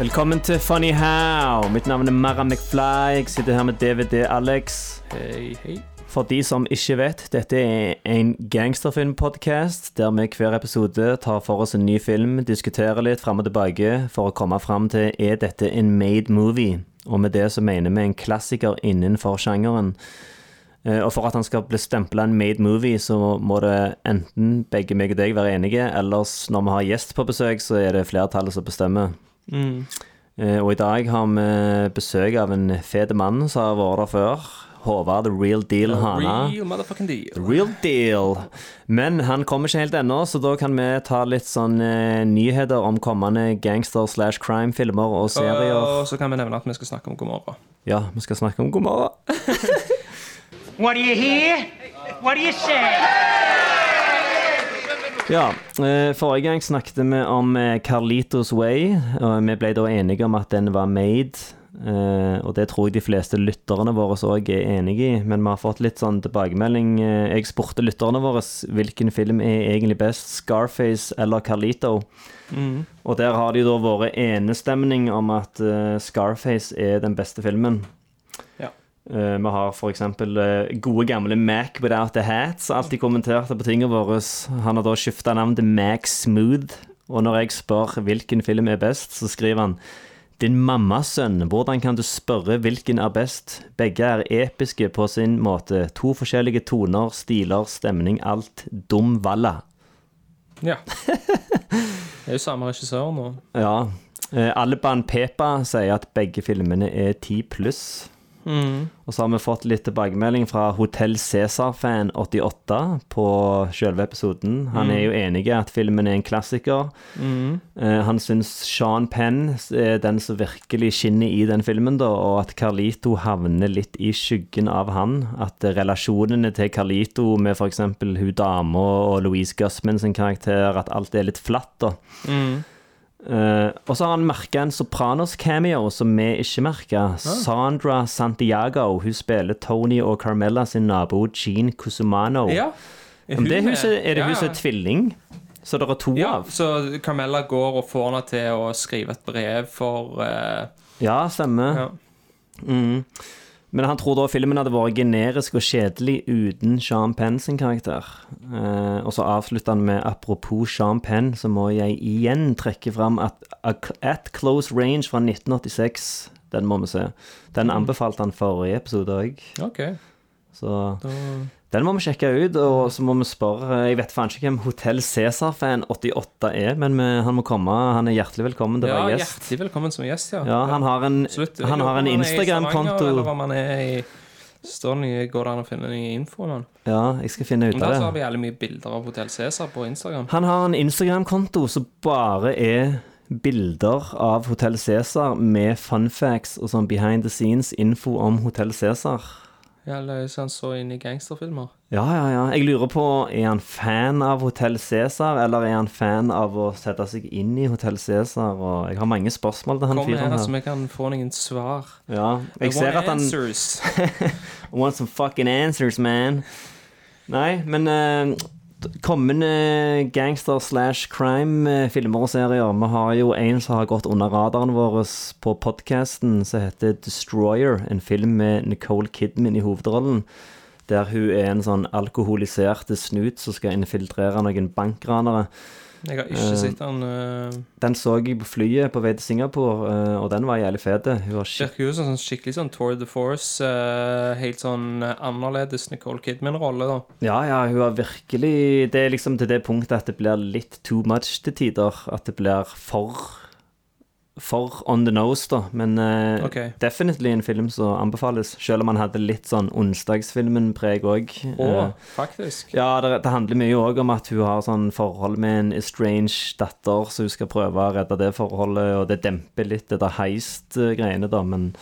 Velkommen til Funny How. Mitt navn er Mara McFly. Jeg sitter her med DVD-Alex. Hei, hei. For de som ikke vet, dette er en gangsterfilmpodkast der vi hver episode tar for oss en ny film, diskuterer litt fram og tilbake for å komme fram til er dette en made movie. Og med det så mener vi en klassiker innenfor sjangeren. Eh, Og for at han skal bli stempla en made movie, så må det enten begge meg og deg være enige, ellers når vi har gjest på besøk, så er det flertallet som bestemmer. Eh, Og i dag har vi besøk av en fet mann som har vært der før. Håvard The Real Deal Hana. Real motherfucking deal. The Real Deal. Men han kommer ikke helt ennå, så da kan vi ta litt sånn eh, nyheter om kommende gangster slash crime-filmer og serier. Og så kan vi nevne at vi skal snakke om God morgen. Ja, vi skal snakke om God morgen. What do you hear? What do you say? Ja, eh, forrige gang snakket vi om eh, Carlitos Way, og vi ble da enige om at den var made. eh, og det tror jeg de fleste lytterne våre òg er enig i, men vi har fått litt sånn tilbakemelding. Jeg spurte lytterne våre hvilken film er egentlig best, Scarface eller Carlito. Og der har de da vært enestemning om at Scarface er den beste filmen. Eh, vi har f.eks. Uh, gode gamle Mac Without the Hats. Alltid kommenterte på tingene våre. Han har da skifta navn til Mac Smooth. Og når jeg spør hvilken film er best, så skriver han Din mammas sønn, hvordan kan du spørre hvilken er best? Begge er episke på sin måte. To forskjellige toner, stiler, stemning, alt. Dum valla. Ja. Det er jo samme regissør nå. Ja. Eh, Alban Pepa sier at begge filmene er ti pluss. Og så har vi fått litt tilbakemelding fra Hotell Cæsar-fan 88 på selve episoden. Han er jo enig i at filmen er en klassiker. Eh, han syns Sean Penn er den som virkelig skinner i den filmen, da, og at Carlito havner litt i skyggen av han. At relasjonene til Carlito med f.eks. hun dama og Louise Gussman sin karakter, at alt er litt flatt, da. Eh, og så har han merka en Sopranos-cameo som vi ikke merka. Sandra Santiago. Hun spiller Tony og Carmella sin nabo Jean Cusumano. Ja. Men det huset, er det ja, ja. tvilling? Så det er to Ja, av? så Carmella går og får henne til å skrive et brev for uh, Ja, stemmer. Ja. Mm. Men han tror da filmen hadde vært generisk og kjedelig uten Sean Penn sin karakter. Eh, og så avslutter han med apropos Sean Penn, så må jeg igjen trekke fram at At Close Range fra 1986. Den må vi se. Den anbefalte han forrige episode òg. OK. Så den må vi sjekke ut, og så må vi spørre Jeg vet faen ikke hvem Hotell Cæsar-fan 88 er, men vi, han må komme. Han er hjertelig velkommen til å Ja, være gjest. hjertelig velkommen som gjest, ja. Ja, han har en, Absolutt. Han har en Instagram-konto. Stavanger, Eller om han er i Står Går det an å finne ny info om han? Ja, jeg skal finne ut av det. Der har vi jævlig mye bilder av Hotell Cæsar på Instagram. Han har en Instagram-konto som bare er bilder av Hotell Cæsar med fun facts og sånn behind the scenes-info om Hotell Cæsar. Eller så han så inn i gangsterfilmer. Ja, ja, ja. Jeg lurer på, er han fan av Hotell Cæsar, eller er han fan av å sette seg inn i Hotell Cæsar? Og jeg har mange spørsmål til han Kom fyren her, her. så vi kan få noen svar. Ja, jeg I ser at han answers. I want some fucking answers, man. Nei, men eh, kommende gangster slash crime-filmer og serier Vi har jo en som har gått under radaren vår på podcasten som heter Destroyer. En film med Nicole Kidman i hovedrollen. Der hun er en sånn alkoholisert snut som skal infiltrere noen bankranere. Jeg har ikke sett den. uh, Den så jeg på flyet på vei til Singapore, uh, og den var jævlig fet. Virker jo som sånn skikkelig sånn Tour de Force. Uh, helt sånn eh, annerledes Nicole Kidman-rolle, da. Ja, ja, hun har virkelig Det er liksom til det punktet at det blir litt too much til tider. At det blir for for on the nose, da. Men uh, okay. definitely en film som anbefales. Selv om han hadde litt sånn onsdagsfilmen-preg òg. Å, faktisk. Ja, det, det handler mye òg om at hun har sånn forhold med en estranged datter, så hun skal prøve å redde det forholdet, og det demper litt det der heist-greiene, da, men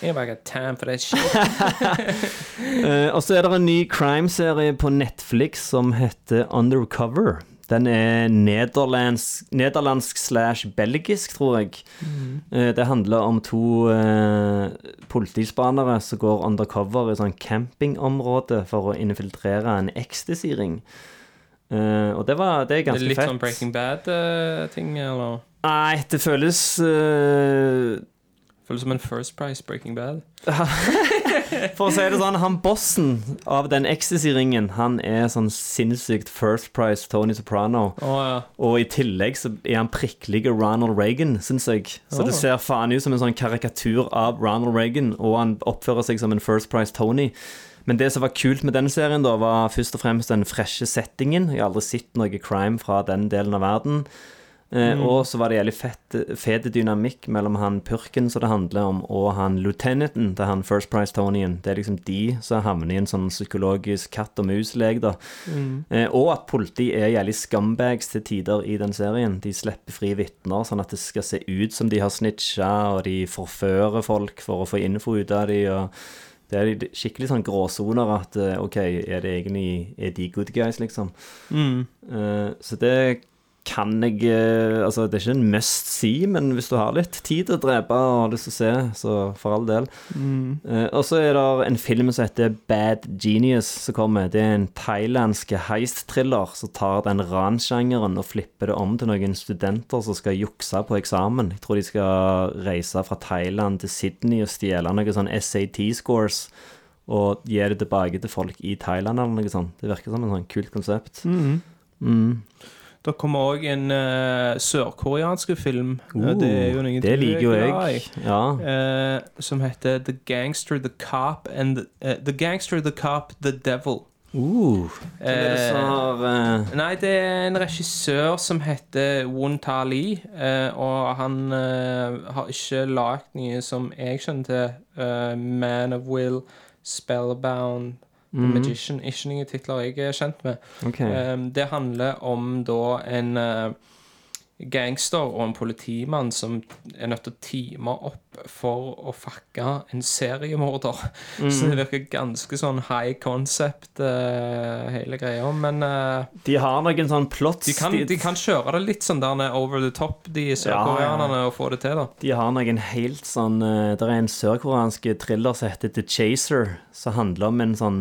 Jeg bare got time for that shit. Eh, Og så er det en ny crime-serie på Netflix som heter Undercover. Den er nederlandsk, nederlandsk slash belgisk, tror jeg. Mm. Det handler om to eh, politispanere som går undercover i sånn campingområde for å infiltrere en ecstasy-ring. Eh, og det, var, det er Det er litt fett. sånn Breaking Bad-ting, eller? Nei, det føles eh, Føles som en First Price Breaking Bad. For å si det sånn, han bossen av den ecstasy-ringen, han er sånn sinnssykt First Price Tony Soprano. Oh, ja. Og i tillegg så er han prikkelige Ronald Reagan, syns jeg. Så det ser faen ut som en sånn karikatur av Ronald Reagan, og han oppfører seg som en First Price Tony. Men det som var kult med den serien, da, var først og fremst den freshe settingen. Jeg har aldri sett noe crime fra den delen av verden. Eh, Og så var det jævlig fett, fet dynamikk mellom han purken som det handler om, og han lieutenanten til han First Price Tonyen. Det er liksom de som havner i en sånn psykologisk katt og mus-lek, da. Eh, og at politi er jævlig scumbags til tider i den serien. De slipper fri vitner, sånn at det skal se ut som de har snitcha, og de forfører folk for å få info ut av de, og det er skikkelig sånn gråsoner at eh, OK, er det egentlig Er de good guys, liksom? Eh, så det kan jeg eh, Altså, det er ikke en must see, men hvis du har litt tid til å drepe og har lyst til å se, så for all del. Eh, og så er det en film som heter Bad Genius som kommer. Det er en thailandsk heist-thriller som tar den ransjangeren og flipper det om til noen studenter som skal jukse på eksamen. Jeg tror de skal reise fra Thailand til Sydney og stjele noen sånn SAT-scores. Og gi det tilbake til folk i Thailand eller noe sånt. Det virker som en sånn kult konsept. Det kommer òg en uh, sørkoreansk film. Uh, det er jo noe det liker jo jeg. Ja. Uh, som heter The Gangster, The Cop and the, The Gangster, The Cop, The Devil. Uh, Hvem er det som Eh, har Nei, det er en regissør som heter Won Ta Li, eh, og han eh, har ikke lagd noe som jeg skjønner til. eh, Man of Will, Spellbound, The Magician. Ikke noen titler jeg er kjent med. Okay. Um, det handler om da en eh, gangster og en politimann som er nødt til å teame opp for å fucke en seriemorder. Så det virker ganske sånn high concept, uh, hele greia. Men uh, De har noen sånn plots de, kan, de kan kjøre det litt sånn der over the top, de sørkoreanerne, og få det til, da. De har noen helt sånn uh, Det er en sørkoreansk thriller som heter The Chaser, som handler om en sånn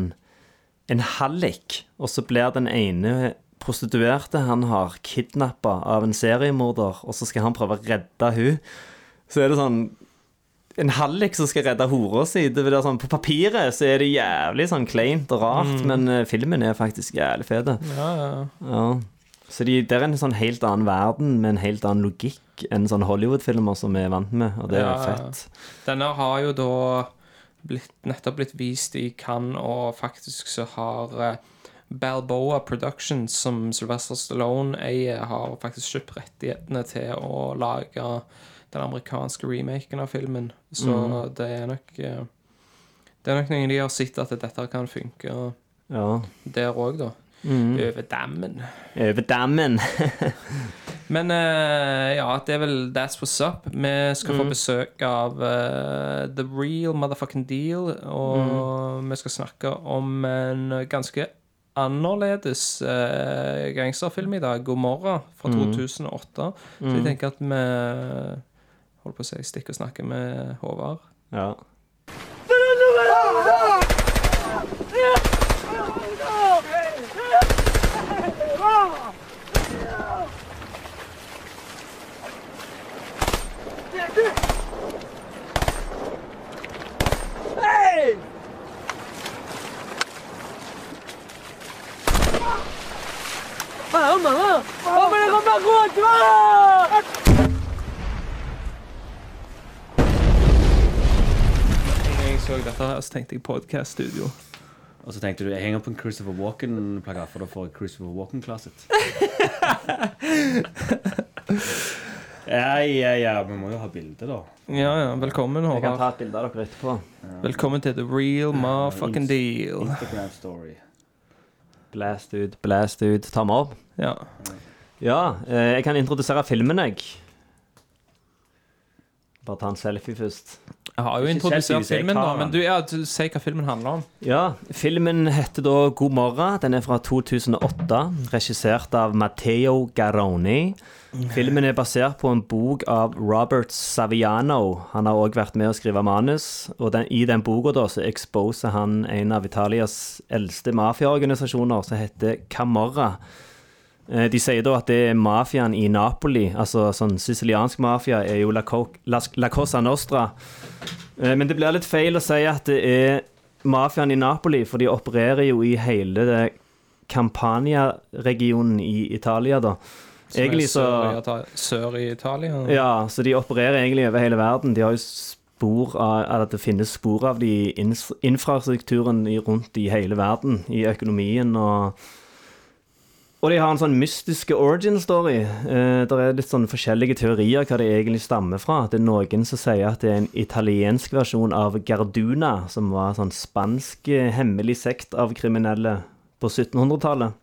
En hallik, og så blir den ene prostituerte han har kidnappa av en seriemorder, og så skal han prøve å redde hun. Så er det sånn en hallik som skal redde hora si. Det være sånn, på papiret så er det jævlig sånn kleint og rart, men eh, filmen er faktisk jævlig fet. Ja, ja. Ja. Så de, det er en sånn helt annen verden med en helt annen logikk enn sånne Hollywood-filmer som vi er vant med, og det er Ja, ja. fett. Denne har jo da blitt, nettopp blitt vist i Cannes, og faktisk så har eh, Balboa Productions, som Sylvester Stallone eier, har faktisk kjøpt rettighetene til å lage den amerikanske remaken av filmen. Så det er nok eh, Det er nok noen de har sett at dette kan funke Ja. der òg, da. Over dammen. Over dammen. Men uh, ja, det er vel That's What's Up. Vi skal få besøk av uh, The Real Motherfucking Deal. Og vi skal snakke om en ganske annerledes eh, gangsterfilm i dag. God morgen fra 2008. Så jeg tenker at vi holder på å si stikker og snakker med Håvard. Ja. Dette her, så tenkte jeg podcast-studio. Og så tenkte du jeg henger på en Christopher Walken-plakat, for da får jeg Christopher Walken-klasset. Ja, ja, ja, vi må jo ha bilde, da. Ja, ja. Velkommen, Jeg kan ta et bilde av dere etterpå. Velkommen til The Real Motherfucking Deal. Instagram story. Blast ut, blast ut. Ta meg opp. Ja. Ja, eh, jeg kan introdusere filmen, jeg. Bare ta en selfie først. Jeg har jo introdusert filmen, da, men du, ja, du sier hva filmen handler om. Ja, filmen heter da God morgen. Den er fra 2008, regissert av Matteo Garoni. Filmen er basert på en bok av Robert Saviano. Han har òg vært med å skrive manus, og den, i den boka exposer han en av Italias eldste mafiaorganisasjoner, som heter Camorra. Eh, De sier da at det er mafiaen i Napoli, altså sånn siciliansk mafia, er jo La, La, La Cosa Nostra. Eh, Men det blir litt feil å si at det er mafiaen i Napoli, for de opererer jo i hele det Campania-regionen i Italia, da. Som Egentlig så sør i Italia. Ja, så de opererer egentlig over hele verden. De har jo spor av Eller det finnes spor av de i infrastrukturen rundt i hele verden, i økonomien og og de har en sånn mystiske origin story. Eh, det er litt sånn forskjellige teorier hva det egentlig stammer fra. Det er noen som sier at det er en italiensk versjon av Garduna, som var en sånn spansk eh, hemmelig sekt av kriminelle på 1700-tallet.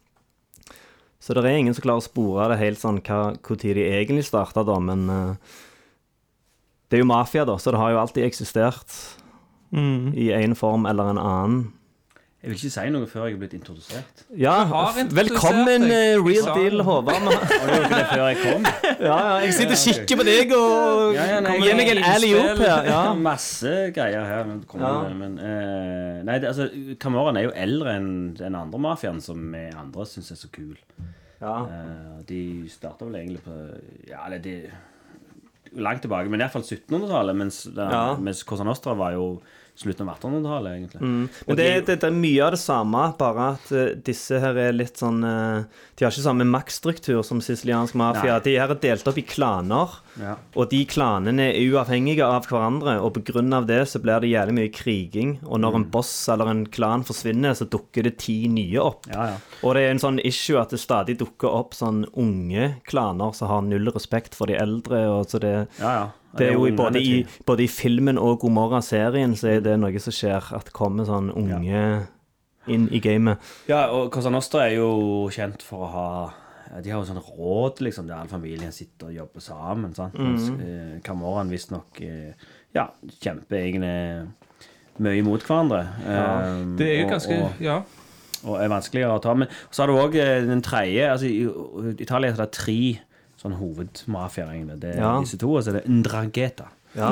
Så det er ingen som klarer å spore det helt sånn hva når de egentlig starta, da, men eh, det er jo mafia, da, så det har jo alltid eksistert Mm. i en form eller en annen. Jeg vil ikke si noe før jeg er blitt introdusert. Ja, introdusert velkommen, deg. eh, real deal. Håvard. Har du ikke det før jeg kom? Ja, ja, jeg sitter og kikker på deg og Ja, ja, nei, meg en alley opp her. Ja. Masse greier her. Men, Ja. men uh, Nei, det, altså, Camorraen er jo eldre enn den andre mafiaen som vi andre syns er så kul. Ja. Uh, de starta vel egentlig på Ja, det, de, langt tilbake, men iallfall 1700-tallet. Mens, Ja. mens Cosa Nostra var jo slutten av 1800-tallet, egentlig. Men det, det, det er mye av det samme, bare at eh, disse her er litt sånn eh, De har ikke samme maktstruktur som siciliansk mafia. Nei. De her er delt opp i klaner. Ja. Og de klanene er uavhengige av hverandre, og pga. det så blir det jævlig mye kriging. Og når Mm. en boss eller en klan forsvinner, så dukker det ti nye opp. Ja, ja. Og det er en sånn issue at det stadig dukker opp sånn unge klaner som har null respekt for de eldre. Og så det, ja, ja. Det er jo både, i, både i filmen og God morgen-serien så er det noe som skjer, at kommer sånn unge inn i gamet. Ja, og Cosa Nostra er jo kjent for å ha De har jo sånn råd, liksom, der all familien sitter og jobber sammen. Sant? Mens eh, Camorraen visstnok eh, ja, kjemper egentlig mye mot hverandre. Eh, Det er jo og- ganske og, Ja. og er vanskeligere å ta. Men så har du òg den tredje altså, I Italia er det tre sånne hovedmafiaer. Det er Ja. disse to, og så er det Ndrageta. Ja,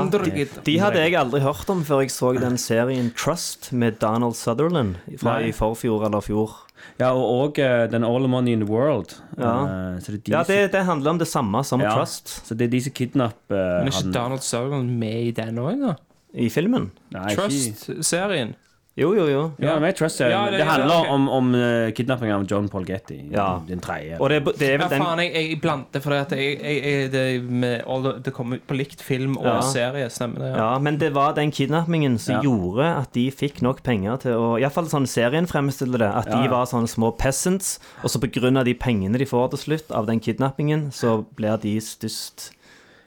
de, hadde jeg aldri hørt om før jeg så den serien Trust med Donald Sutherland fra Nei. i forfjor eller fjor. Ja, og og eh, den All the Money in the World. Ja. Eh, så det er de Ja, det, det handler om det samme som Ja. Trust Så det er de som kidnapper Men er ikke han Donald Sutherland med i den òg, da? i filmen. Trust-serien. Jo, jo, jo. Ja, med Trust Ja, ja, det- det, ja, handler ok. om, om uh, kidnappingen av John Paul Getty. Ja. Den tredje. Og det, det er Ja, vel den faen, jeg, jeg blander fordi at jeg, jeg, jeg, det, med, det kommer på likt film og Ja. serie, stemmer det? Ja, men det var den kidnappingen som Ja. gjorde at de fikk nok penger til å Iallfall sånn serien fremstiller det. At Ja, de var sånne små peasants, og så pga. de pengene de får til slutt av den kidnappingen, så blir de størst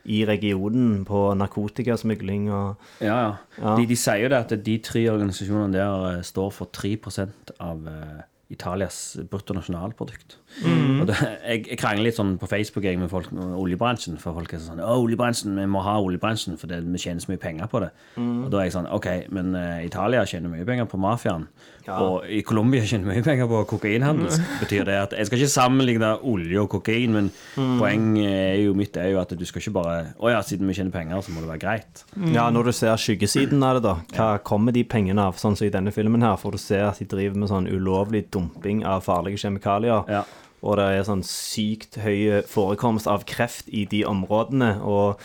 i regionen på narkotikasmugling og Ja, ja. Ja. De, de sier jo det at de tre organisasjonene der eh, står for 3 av eh, Italias bruttonasjonalprodukt. Mm. Det, jeg, jeg krangler litt sånn på Facebook jeg, med folk med oljebransjen, for folk er sånn Å, oljebransjen, vi må ha oljebransjen, for det, vi tjener så mye penger på det. Mm. Og da er jeg sånn OK, men uh, Italia tjener mye penger på mafiaen. Ja. Og i Colombia tjener mye penger på kokainhandel. Betyr det at Jeg skal ikke sammenligne olje og kokain, men Mm. poenget er jo mitt er jo at du skal ikke bare Å ja, siden vi tjener penger, så må det være greit. Ja, når du ser skyggesiden av det, da, hva kommer de pengene av? Sånn som i denne filmen her, får du se at de driver med sånn ulovlig dumping av farlige kjemikalier. Ja. Og det er sånn sykt høy forekomst av kreft i de områdene. Og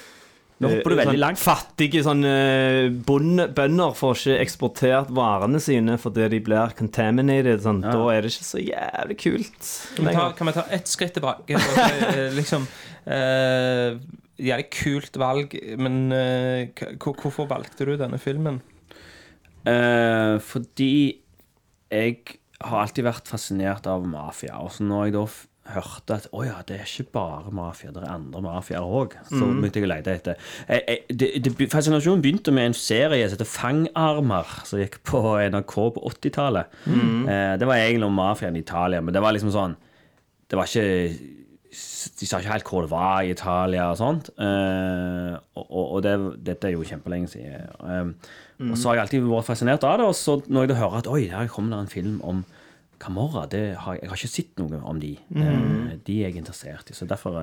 Nå hopper du eh, veldig sånn langt. Fattige sånne bonde, bønder får ikke eksportert varene sine fordi de blir contaminated. Sånn. Ja. Da er det ikke så jævlig kult. Kan vi ta, kan vi ta ett skritt tilbake? Og eh, liksom eh, Jævlig kult valg, men eh, hvorfor valgte du denne filmen? Eh, fordi jeg har alltid vært fascinert av mafia. Og så når jeg da hørte at å ja, det er ikke bare mafia, det er andre mafiaer òg. Så begynte jeg å lete etter. Jeg, jeg, det, fascinasjonen begynte med en serie som heter Fangarmer, som gikk på NRK på 80-tallet. Eh, det var egentlig om mafiaen i Italia, men det var liksom sånn Det var ikke De sa ikke helt hvor det var i Italia og sånt. Eh, og og, det, dette er jo kjempelenge siden. Eh, Og så har jeg alltid vært fascinert av det, og så når jeg hører at oi, her kommer det en film om Camorra, det har, jeg har ikke sett noe om de. Eh, de er jeg interessert i, så derfor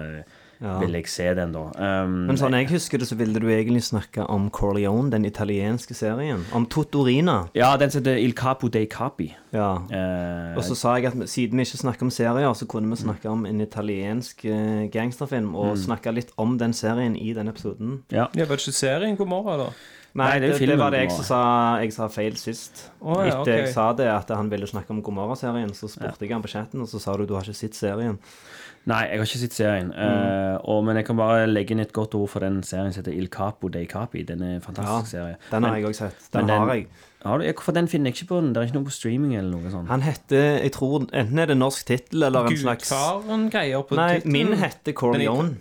eh, vil jeg se den, da. Um, Men sånn jeg husker det, så ville du egentlig snakke om Corleone, den italienske serien. Om Totorina. ja, den som heter Il Capo dei Capi. Ja. Uh, Og så sa jeg at siden vi ikke snakker om serier, så kunne vi snakke om en italiensk eh, gangsterfilm, og snakke litt om den serien i den episoden. ja. Ja, var det ikke serien God morgen, da? Nei, det det, det var det jeg som sa Jeg sa feil sist. Oh, ja, Etter jeg sa det, at han ville snakke om Gomorra-serien, så spurte jeg han på chatten, og så sa du du har ikke sett serien. Nei, jeg har ikke sett serien. eh, og, men jeg kan bare legge inn et godt ord for den serien som heter Il Capo dei Capi. Den er en fantastisk Ja, serie. Den har Men- jeg òg sett. Den, Den har jeg. Har du, for den finner jeg ikke på den. Det er ikke noe på streaming eller noe sånt. Han heter Jeg tror enten er det norsk tittel eller en slags Gudfaren-greier på Nei, titlen. min heter Corleone.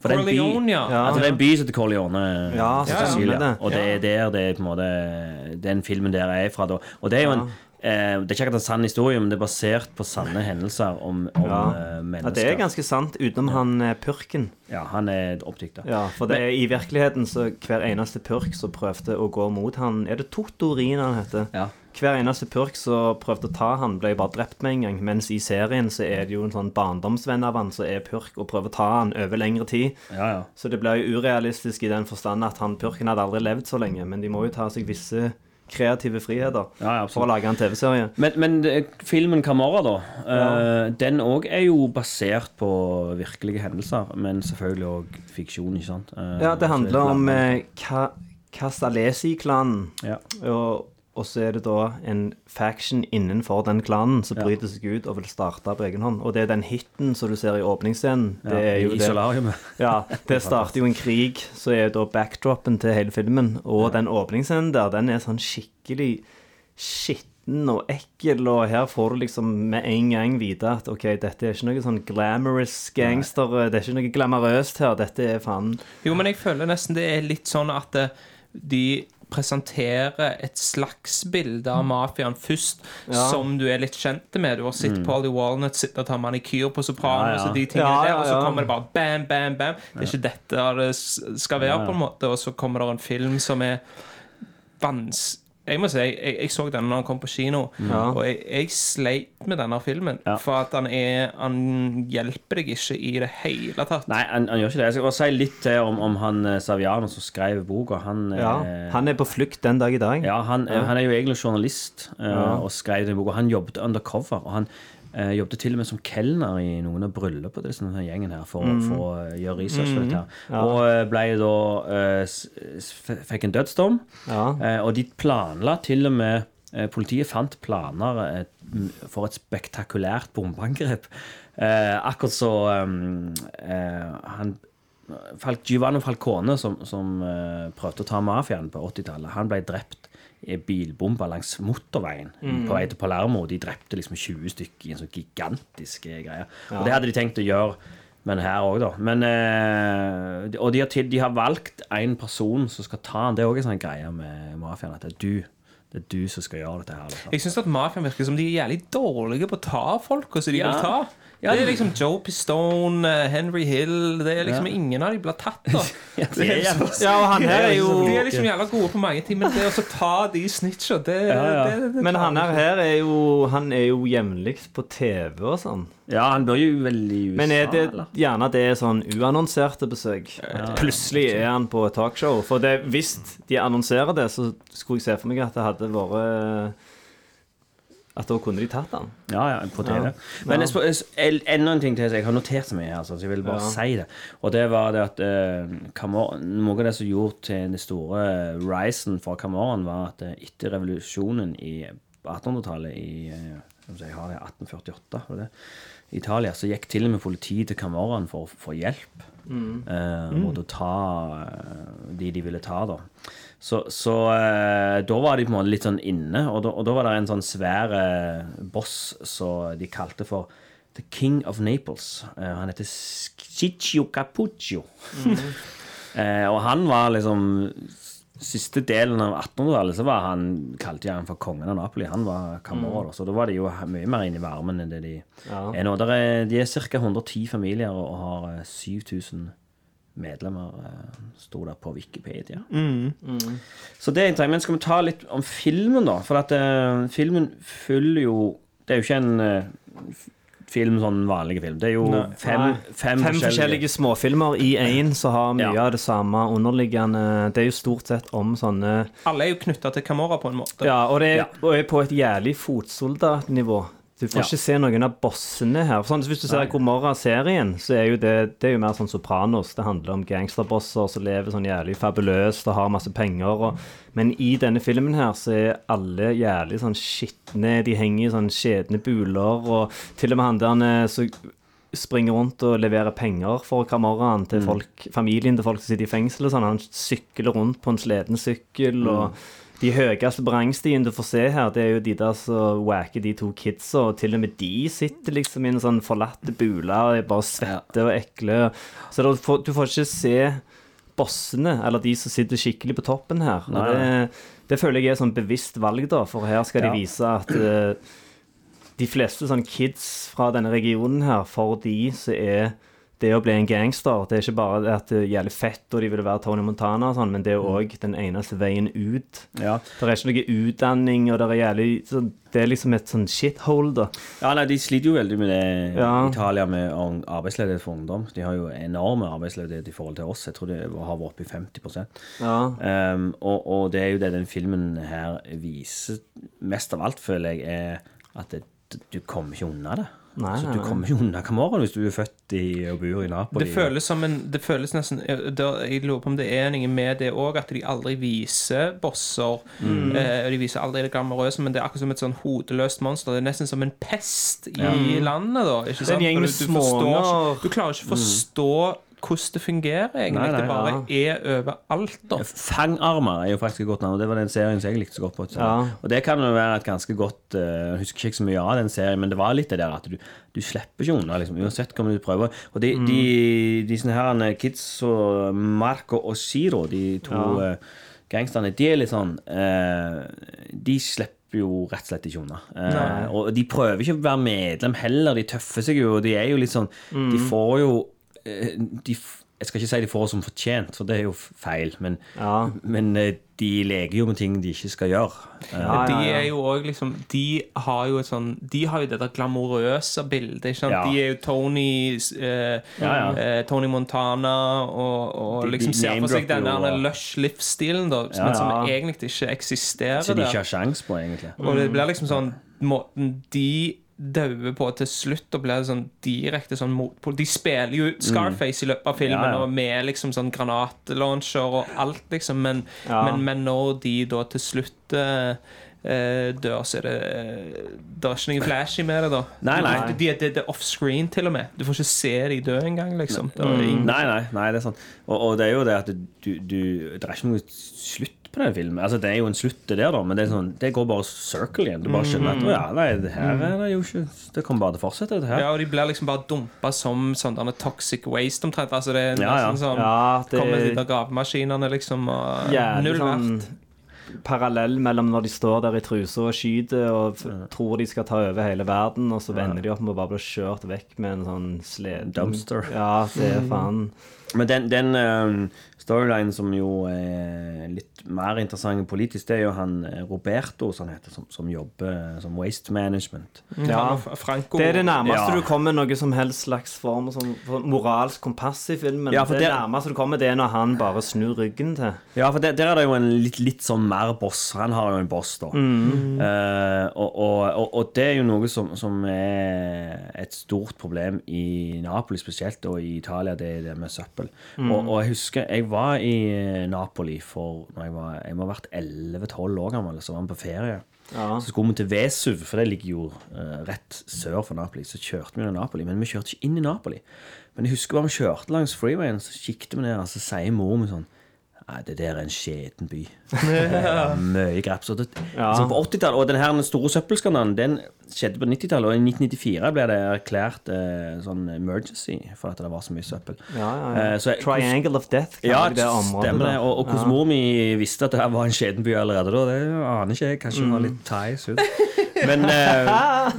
For det er en by- Corleone, ja. Ja. Altså, det er en by som heter Corleone. Ja, på så det. Og det er der det er på en måte Den filmen der er fra, da. Og det er jo en eh, Det er ikke akkurat en sann historie, men det er basert på sanne hendelser om, om Ja. eh, Ja, det er ganske sant, utenom han eh, purken. Ja, han er oppdikta. Ja, for det er i virkeligheten så hver eneste purk som prøvde å gå mot han Er det Totorin han heter? Ja. Hver eneste purk som prøvde å ta han, ble bare drept med en gang. Mens i serien så er det jo en sånn barndomsvenn av han som er purk, og prøver å ta han over lengre tid. Ja, ja. Så det blir jo urealistisk i den forstand at han purken hadde aldri levd så lenge. Men de må jo ta seg visse kreative friheter Ja, ja, for å lage en TV-serie. Men, men filmen 'Kamara', da, ja. den òg er jo basert på virkelige hendelser, men selvfølgelig òg fiksjon, ikke sant? Eh, Ja, det handler er om eh, Ka Castalesi-klanen. ja. Og, og så er det da en faction innenfor den klanen som bryter seg ut og vil starte på egen hånd. Og det er den hiten som du ser i åpningsscenen. Det er jo det. Ja, det starter jo en krig, så er da backdropen til hele filmen. Og den åpningsscenen der, den er sånn skikkelig skitten og ekkel, og her får du liksom med en gang vite at OK, dette er ikke noe sånn glamorous gangster, det er ikke noe glamorøst her, dette er faen Jo, men jeg føler nesten det er litt sånn at eh, de presenterer et slags bilde av mafiaen først, Ja. som du er litt kjent med. Du har sett Polly Walnut sitte og ta manikyr på Sopranos Ja, ja. de der, og så kommer det bare bam, bam, bam. Det er ikke dette det skal være, på en måte. Og så kommer det en film som er vans... Jeg må si, jeg, jeg så den når han kom på kino, og jeg, jeg sleit med denne filmen. Ja. For at han er Han hjelper deg ikke i det hele tatt. Nei, han, han gjør ikke det. Jeg skal bare si litt til om, om han eh, Saviano som skrev boka. Han, Ja, eh, han er på flukt den dag i dag. Ja, han, eh, han er jo egentlig journalist eh, Ja. og skrev den boka. Han jobbet undercover. Og han eh, jobbet til og med som kelner i noen av bryllupene til denne gjengen her for, for å eh, gjøre research for dette. her Og eh, ble da Fikk en dødsdom. Ja. Og de planla til og med Politiet fant planer for et spektakulært bombeangrep. Akkurat så han Giovanni Falcone, som, som prøvde å ta mafiaen på 80-tallet, han ble drept bilbomber langs motorveien på vei til Palermo. De drepte liksom 20 stykker i en sånn gigantisk greie. greie. Og det hadde de tenkt å gjøre men her òg, da. Men, eh, og de har, til, de har valgt en person som skal ta han. Det er òg en sånn greie med mafiaen. At det er du Det er du som skal gjøre dette her. Liksom. Jeg syns at mafiaen virker som de er jævlig dårlige på å ta folk. Og så de Ja. vil ta Ja, Det er liksom Joe Pistone, eh, Henry Hill Det er liksom Ja. ingen av de blir tatt, da. Ja, det er Ja, og han her er jo De er liksom jævla gode på mange ting, men det å ta de snitcha, det, Ja, ja. det, det Men han her, her er jo Han er jo jevnlig på TV og sånn. Ja, han bør jo vel i USA, Men er det eller? gjerne det er sånn uannonserte besøk? Plutselig er han på et talkshow. For det, hvis de annonserer det, så skulle jeg se for meg at det hadde vært At da kunne de tatt han. Ja, ja, på TV. Ja. Men Ja. jeg jeg- enda en ting til jeg har notert meg her, altså, så jeg vil bare Ja. si det. Og det var det at eh, Noe av det som gjorde til den store risen for Camoran, var at eh, etter revolusjonen i 1800-tallet i eh, jeg har det 1848, var det Italia, så gikk til og med politiet til Camoran for å få hjelp. Eh, mot å ta eh, de de ville ta, da. Så, så eh, da var de på en måte litt sånn inne, og da, og da var det en sånn svær eh, boss som de kalte for The King of Naples. Eh, han heter Ciccio Capuccio. eh, og han var liksom Siste delen av 1800-tallet så var han kalte jeg han for kongen av Napoli. Han var Camorra, mm. så da var de jo mye mer inne i varmen enn det de er nå. Er, de er ca. 110 familier og, har eh, 7000 medlemmer, eh, sto der på Wikipedia. Så det er interessant. Men skal vi ta litt om filmen, da? For at uh, filmen følger jo Det er jo ikke en eh, f- film, sånn vanlige film. Det er jo fem, fem, Fem forskjellige småfilmer i én som har mye Ja. av det samme underliggende. Det er jo stort sett om sånne Alle er jo knytta til Camorra på en måte. Ja, og det er, Ja. og er på et jævlig fotsoldatnivå. Du får Ja. ikke se noen av bossene her. Sånn, hvis du ser Gomorra-serien, så er jo det, det er jo mer sånn Sopranos. Det handler om gangsterbosser som lever sånn jævlig fabuløst og har masse penger. Og, men i denne filmen her så er alle jævlig sånn skitne. De henger i sånn skjedne buler, og til og med han der så som springer rundt og leverer penger for Camorraen til folk, familien til folk som sitter i fengsel og sånn. Han sykler rundt på en sleden sykkel, og de høyeste brangstiene du får se her, det er jo de der som wacker de to kidsa, og til og med de sitter liksom i en sånn forlatte bule og er bare svette og ekle. Så du får, du får ikke se bossene, eller de som sitter skikkelig på toppen her. Det, det føler jeg er sånn bevisst valg, da, for her skal de Ja. vise at uh, de fleste sånn kids fra denne regionen her, for de som er det å bli en gangster Det er ikke bare at det gjelder fett og de vil være Tony Montana, og sånn, men det er òg den eneste veien ut. Ja. Det er ikke noe utdanning, og det er jævlig så Det er liksom et sånn shithole, da. Ja, nei, De sliter jo veldig med det Ja. Italia med arbeidsledighet for ungdom. De har jo enorme arbeidsledighet i forhold til oss. Jeg tror det har vært oppe i 50% Ja. um, og, og det er jo det den filmen her viser mest av alt, føler jeg, er at det, du kommer ikke unna det. Nei, så du kommer ikke unna Camorra hvis du er født i og bor i Napoli. Det føles som en Det føles nesten Jeg lurer på om det er noe med det òg, at de aldri viser bosser. Mm. Eh, de viser aldri det glamorøse, men det er akkurat som et sånn hodeløst monster. Det er nesten som en pest i landet, da. Ikke sant? en gjeng med du, du, forstår småunger. du klarer ikke å forstå hvordan det fungerer, egentlig. Nei, nei, det bare ja. er overalt, da. Fangarmer er jo faktisk et godt navn. og Det var den serien som jeg likte så godt på. Så. Ja. Og det kan jo være et ganske godt eh, Jeg husker ikke så mye av den serien, men det var litt det der at du, du slipper ikke unna, liksom, uansett hva du prøver. Og de, de, de sånne her eh, kids og Marco og Ziro, de to Ja. uh, gangsterne, de er litt sånn uh, De slipper jo rett og slett ikke unna. Eh, og de prøver ikke å være medlem heller. De tøffer seg jo, og de er jo litt sånn De får jo de, Jeg skal ikke si de får som fortjent, for det er jo feil, men, Ja. men eh, de leker jo med ting de ikke skal gjøre. Ja, De ja, ja. er jo også liksom De har jo et sånn De har jo det der glamorøse bildet. Ikke sant? Ja. De er jo Tony eh, Ja, ja. eh, Tony Montana og, og De- de liksom ser for seg den der denne og- lush livsstilen, da, Ja. men som egentlig ikke eksisterer så de ikke har sjans på, egentlig. Og det blir liksom sånn Måten de dauer på til slutt, og blir sånn direkte sånn motpol. De spiller jo ut Scarface i løpet av filmen, Ja, ja. og med liksom sånn granatlauncher og alt, liksom, men, Ja. men, men når de da til slutt eh, eh, dør, så er det eh, Det er ikke noe flashy med det, da. Nei, nei. De, de, de, det er offscreen, til og med. Du får ikke se de dø engang, liksom. Det ingen- Nei, nei, nei, det er sant. Og, og det er jo det at du, du Det er ikke noe slutt på den filmen. Altså, det er jo en slutt det der, da, men det, sånn, det går bare circle igjen. Du bare skjønner at ja, nei, det her er det jo ikke Det kommer bare til å fortsette, det. Ja, og de blir liksom bare dumpa som sånn toxic waste, omtrent. Altså, det er Ja, ja. nesten sånn Ja, det Kommer de er der gravemaskinene, liksom, og jævlig null sånn verdt. Parallell mellom når de står der i trusa og skyter og tror de skal ta over hele verden, og så vender de opp med å bare bli kjørt vekk med en sånn slede Dumpster. Ja, det er faen. Men den, den eh, storylinen som jo er litt mer interessant politisk, det er jo han eh, Roberto, som heter, som, som jobber som waste management. Ja. Franco Det er det nærmeste Ja. du kommer noe som helst slags form som for moralsk kompass i filmen. Ja, for det, det- nærmeste du kommer, det er når han bare snur ryggen til. Ja, for der, der er det jo en litt, litt sånn mer boss. Han har jo en boss, da. Eh, og, og, og, og det er jo noe som, som er et stort problem i Napoli spesielt, og i Italia, det er det med søppel. Og, og jeg husker jeg var i Napoli for når jeg var Jeg må ha vært 11-12 år gammel, så var vi på ferie. Ja. Så skulle vi til Vesuv, for det ligger jo uh, rett sør for Napoli. Så kjørte vi til Napoli, men vi kjørte ikke inn i Napoli. Men jeg husker bare vi kjørte langs freewayen, så kikket vi ned, og så sier mor mi sånn Nei, det der er en skjeten by. Er Mye graps. Liksom på 80-tallet, og den her store søppelskandalen den skjedde på 90-tallet, og i 1994 ble det erklært eh, sånn emergency for at det var så mye søppel. Ja, ja, ja. Eh, så Triangle of Death, Ja, de det området. stemmer det. Og, og hvordan mor mi visste at det var en skjeten by allerede da, det aner ikke jeg. Kanskje hun var litt ties ut. Men eh,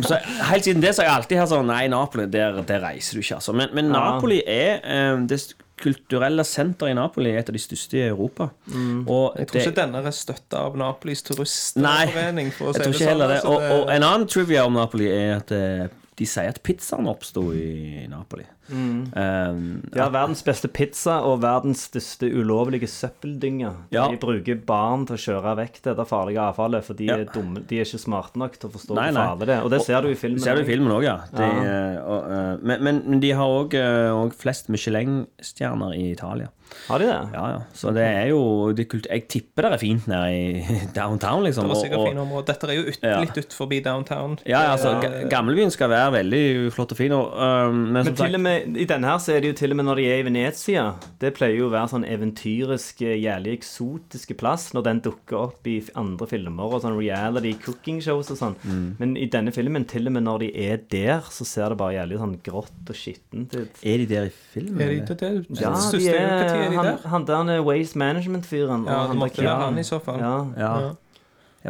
så helt siden det så har jeg alltid hatt sånn Nei, Napoli, der, der reiser du ikke, altså. Men, men Napoli er eh, det kulturelle senteret i Napoli er et av de største i Europa. Og Jeg tror ikke denne er støtta av Napolis Nei, turistforening. For å jeg tror ikke heller sånn, det. altså, Og, og en annen trivia om Napoli er at eh, de sier at pizzaen oppsto i Napoli. Um, ja, verdens beste pizza og verdens største ulovlige søppeldynge. Ja. De bruker barn til å kjøre vekk dette farlige avfallet, for de, Ja. er, dumme, de er ikke smarte nok til å forstå Nei, hvor farlig det er. Og det ser du i filmen. Ser du i filmen også, ja. De, eh, og, uh, men, men, men de har òg flest Michelin-stjerner i Italia. Har de det? Ja, ja. Så det er jo det er kult. Jeg tipper det er fint nede i downtown, liksom. Det var sikkert og- fine områder. Dette er jo ut, Ja. litt ut forbi downtown. Ja, altså, ga- Gamlebyen skal være veldig flott og fin. Og, uh, men, Men som til sagt, og med, i denne her så er det jo til og med når de er i Venezia Det pleier jo å være sånn eventyrisk, eh, jævlig eksotiske plass når den dukker opp i andre filmer og sånn reality cooking shows og sånn. Mm. Men i denne filmen, til og med når de er der, så ser det bare jævlig sånn grått og skittent ut. er de der i filmen? Er de der? Ja, de er han, han der er Waste Management-fyren. Ja, måtte være han i så fall. Ja. Ja.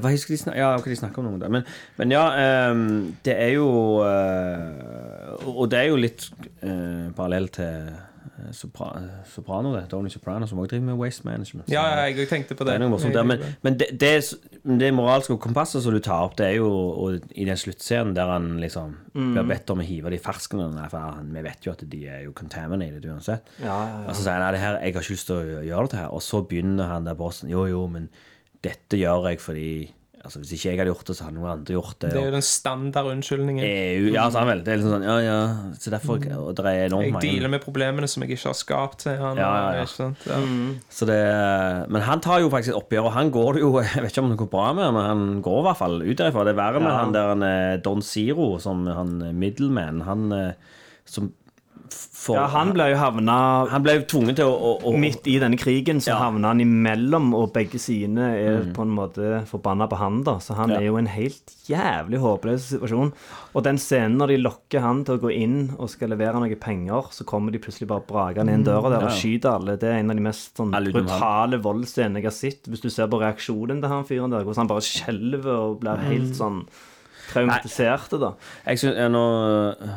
Hva skal de snakke, ja, hva de snakke om noe der. Men, men ja, um, det er jo uh, Og det er jo litt uh, parallell til eh, Sopra Soprano, det. Tony Soprano, som også driver med waste management. Ja, ja, jeg tenkte på Det det. morsomt men, men det, det, det moralske kompasset som du tar opp, det er jo og, i den sluttscenen der han liksom blir bedt om å hive de ferskene Nei, for han, vi vet jo at de er jo contaminated uansett. Ja, ja, ja. Og så sier han nei, det her, jeg har ikke lyst til å gjøre dette her. Og så begynner han der bossen. Jo, jo, men dette gjør jeg fordi Altså, Hvis ikke jeg hadde gjort det, så hadde noen andre gjort det. Det er jo den standard unnskyldningen. EU, ja, sa han vel. Det er liksom sånn, ja, ja. Så derfor Og det er enormt Jeg dealer med problemene som jeg ikke har skapt, han. Ja, ja, ja. Ikke sant? Ja. Så det, men han tar jo faktisk et oppgjør, og han går det jo Jeg vet ikke om det går bra med, men han går i hvert fall ut derifra. Det er verre med Ja. han der han, eh, Don Zero, som han middleman, han eh, som f- får ja, han ble jo havna han ble tvunget til å, å, å Midt i denne krigen så Ja. havna han imellom, og begge sidene er på en måte forbanna på han. da Så han Ja. er jo i en helt jævlig håpløs situasjon. Og den scenen når de lokker han til å gå inn og skal levere noen penger, så kommer de plutselig bare bragende inn døra der og skyter alle. Det er en av de mest sånn, brutale voldsscenene jeg har sett. Hvis du ser på reaksjonen til han fyren der, hvordan han bare skjelver og blir helt sånn traumatiserte, da. Jeg synes, ja, Nå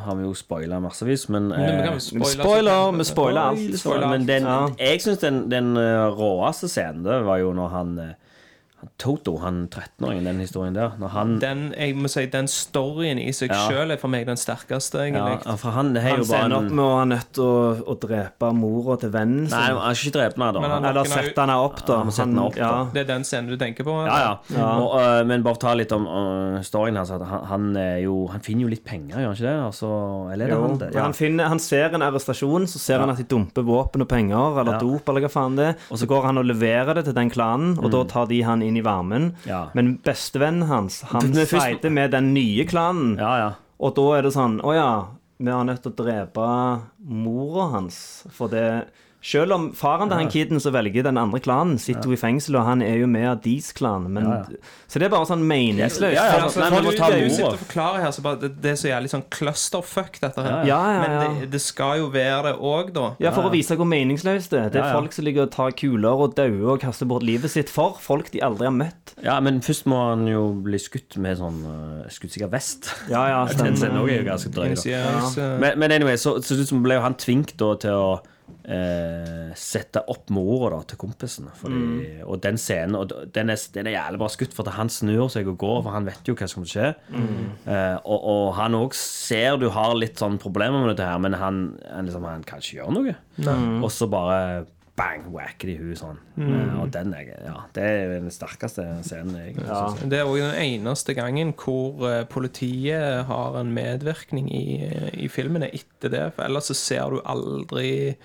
har vi jo spoila massevis, men Men vi eh, jo spoile Spoiler! så- Vi spoiler alt. Spoiler, spoiler. Men den, Ja. jeg syns den, den eh, råeste scenen det var jo når han, eh, han Toto, han 13-åringen, den historien der Når han Den, jeg må si, den storyen i seg Ja. selv er for meg den sterkeste, egentlig. ja, For han er Han jo bare ender opp med å ha nødt til å, å drepe mora til vennen Nei, han har ikke drept meg, da. Men han- Eller sette henne opp, da. Han han, opp, ja. da. Det er den scenen du tenker på? Ja, ja. Ja. Og, uh, men bare ta litt om uh, storyen hans. at Han, han, er jo, han finner jo litt penger, gjør han ikke det? Altså, eller er det Jo, han det? Ja. han, finner, han ser en arrestasjon, så ser han at de dumper våpen og penger, eller Ja. dop, eller hva faen det er. Og så går han og leverer det til den klanen, og da tar de han inn i varmen. Ja. Men bestevennen hans, han feiter med den nye klanen, Ja, ja. og da er det sånn Å ja, vi har nødt til å drepe mora hans for det selv om faren til han kiden som velger den andre klanen, sitter jo i fengsel, og han er jo med av deres klan. Men, Ja, ja. Så det er bare sånn meningsløst. Ja, ja, ja. altså, Nei, du, må du sitter og forklarer her, så bare, det, det er så jævlig sånn clusterfuck, dette her. Ja, ja, ja. Men det, det skal jo være det òg, da. Ja, for å vise hvor meningsløst det er. Det er Ja, ja. folk som ligger og tar kuler og dauer og kaster bort livet sitt for folk de aldri har møtt. ja, men først må han jo bli skutt med sånn uh, skuddsikker vest. Ja, ja, Den er jo ganske drøy. da. Men, men anyway, så, så, så ble jo han tvunget til å eh, sette opp mora da, til kompisen. Fordi, Mm. Og den scenen og den er, den er jævlig bra skutt, for at han snur seg og går, for han vet jo hva som kommer til å skje. Mm. Eh, og, og han òg ser du har litt sånn problemer med dette her, men han, han, liksom, han kan ikke gjøre noe. Mm. Og så bare bang, wacker de huet sånn. Eh, og den er, ja, det er den sterkeste scenen, Jeg, Ja. Det er òg den eneste gangen hvor eh, politiet har en medvirkning i, i filmene etter det. For ellers så ser du aldri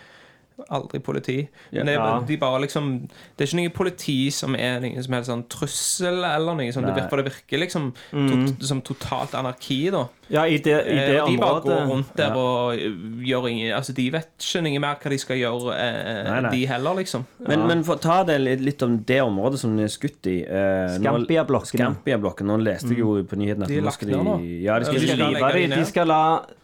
Aldri politi. Men det er, Ja. de bare liksom Det er ikke noe politi som er noen som helst sånn trussel eller noe sånt. Det virker, det virker liksom to, som totalt anarki, da. Ja, i det, i det Eh, de bare går rundt der og eh, gjør ingen Altså, de vet ikke noe mer hva de skal gjøre, eh, Nei, nei. de heller, liksom. Men, men for å ta det litt, litt om det området som de er skutt i eh, Scampia-blokken. Scampia-blokken. Nå leste jeg jo på nyhetene at De er lagt ned nå. Ja, de De skal, rive de, de skal la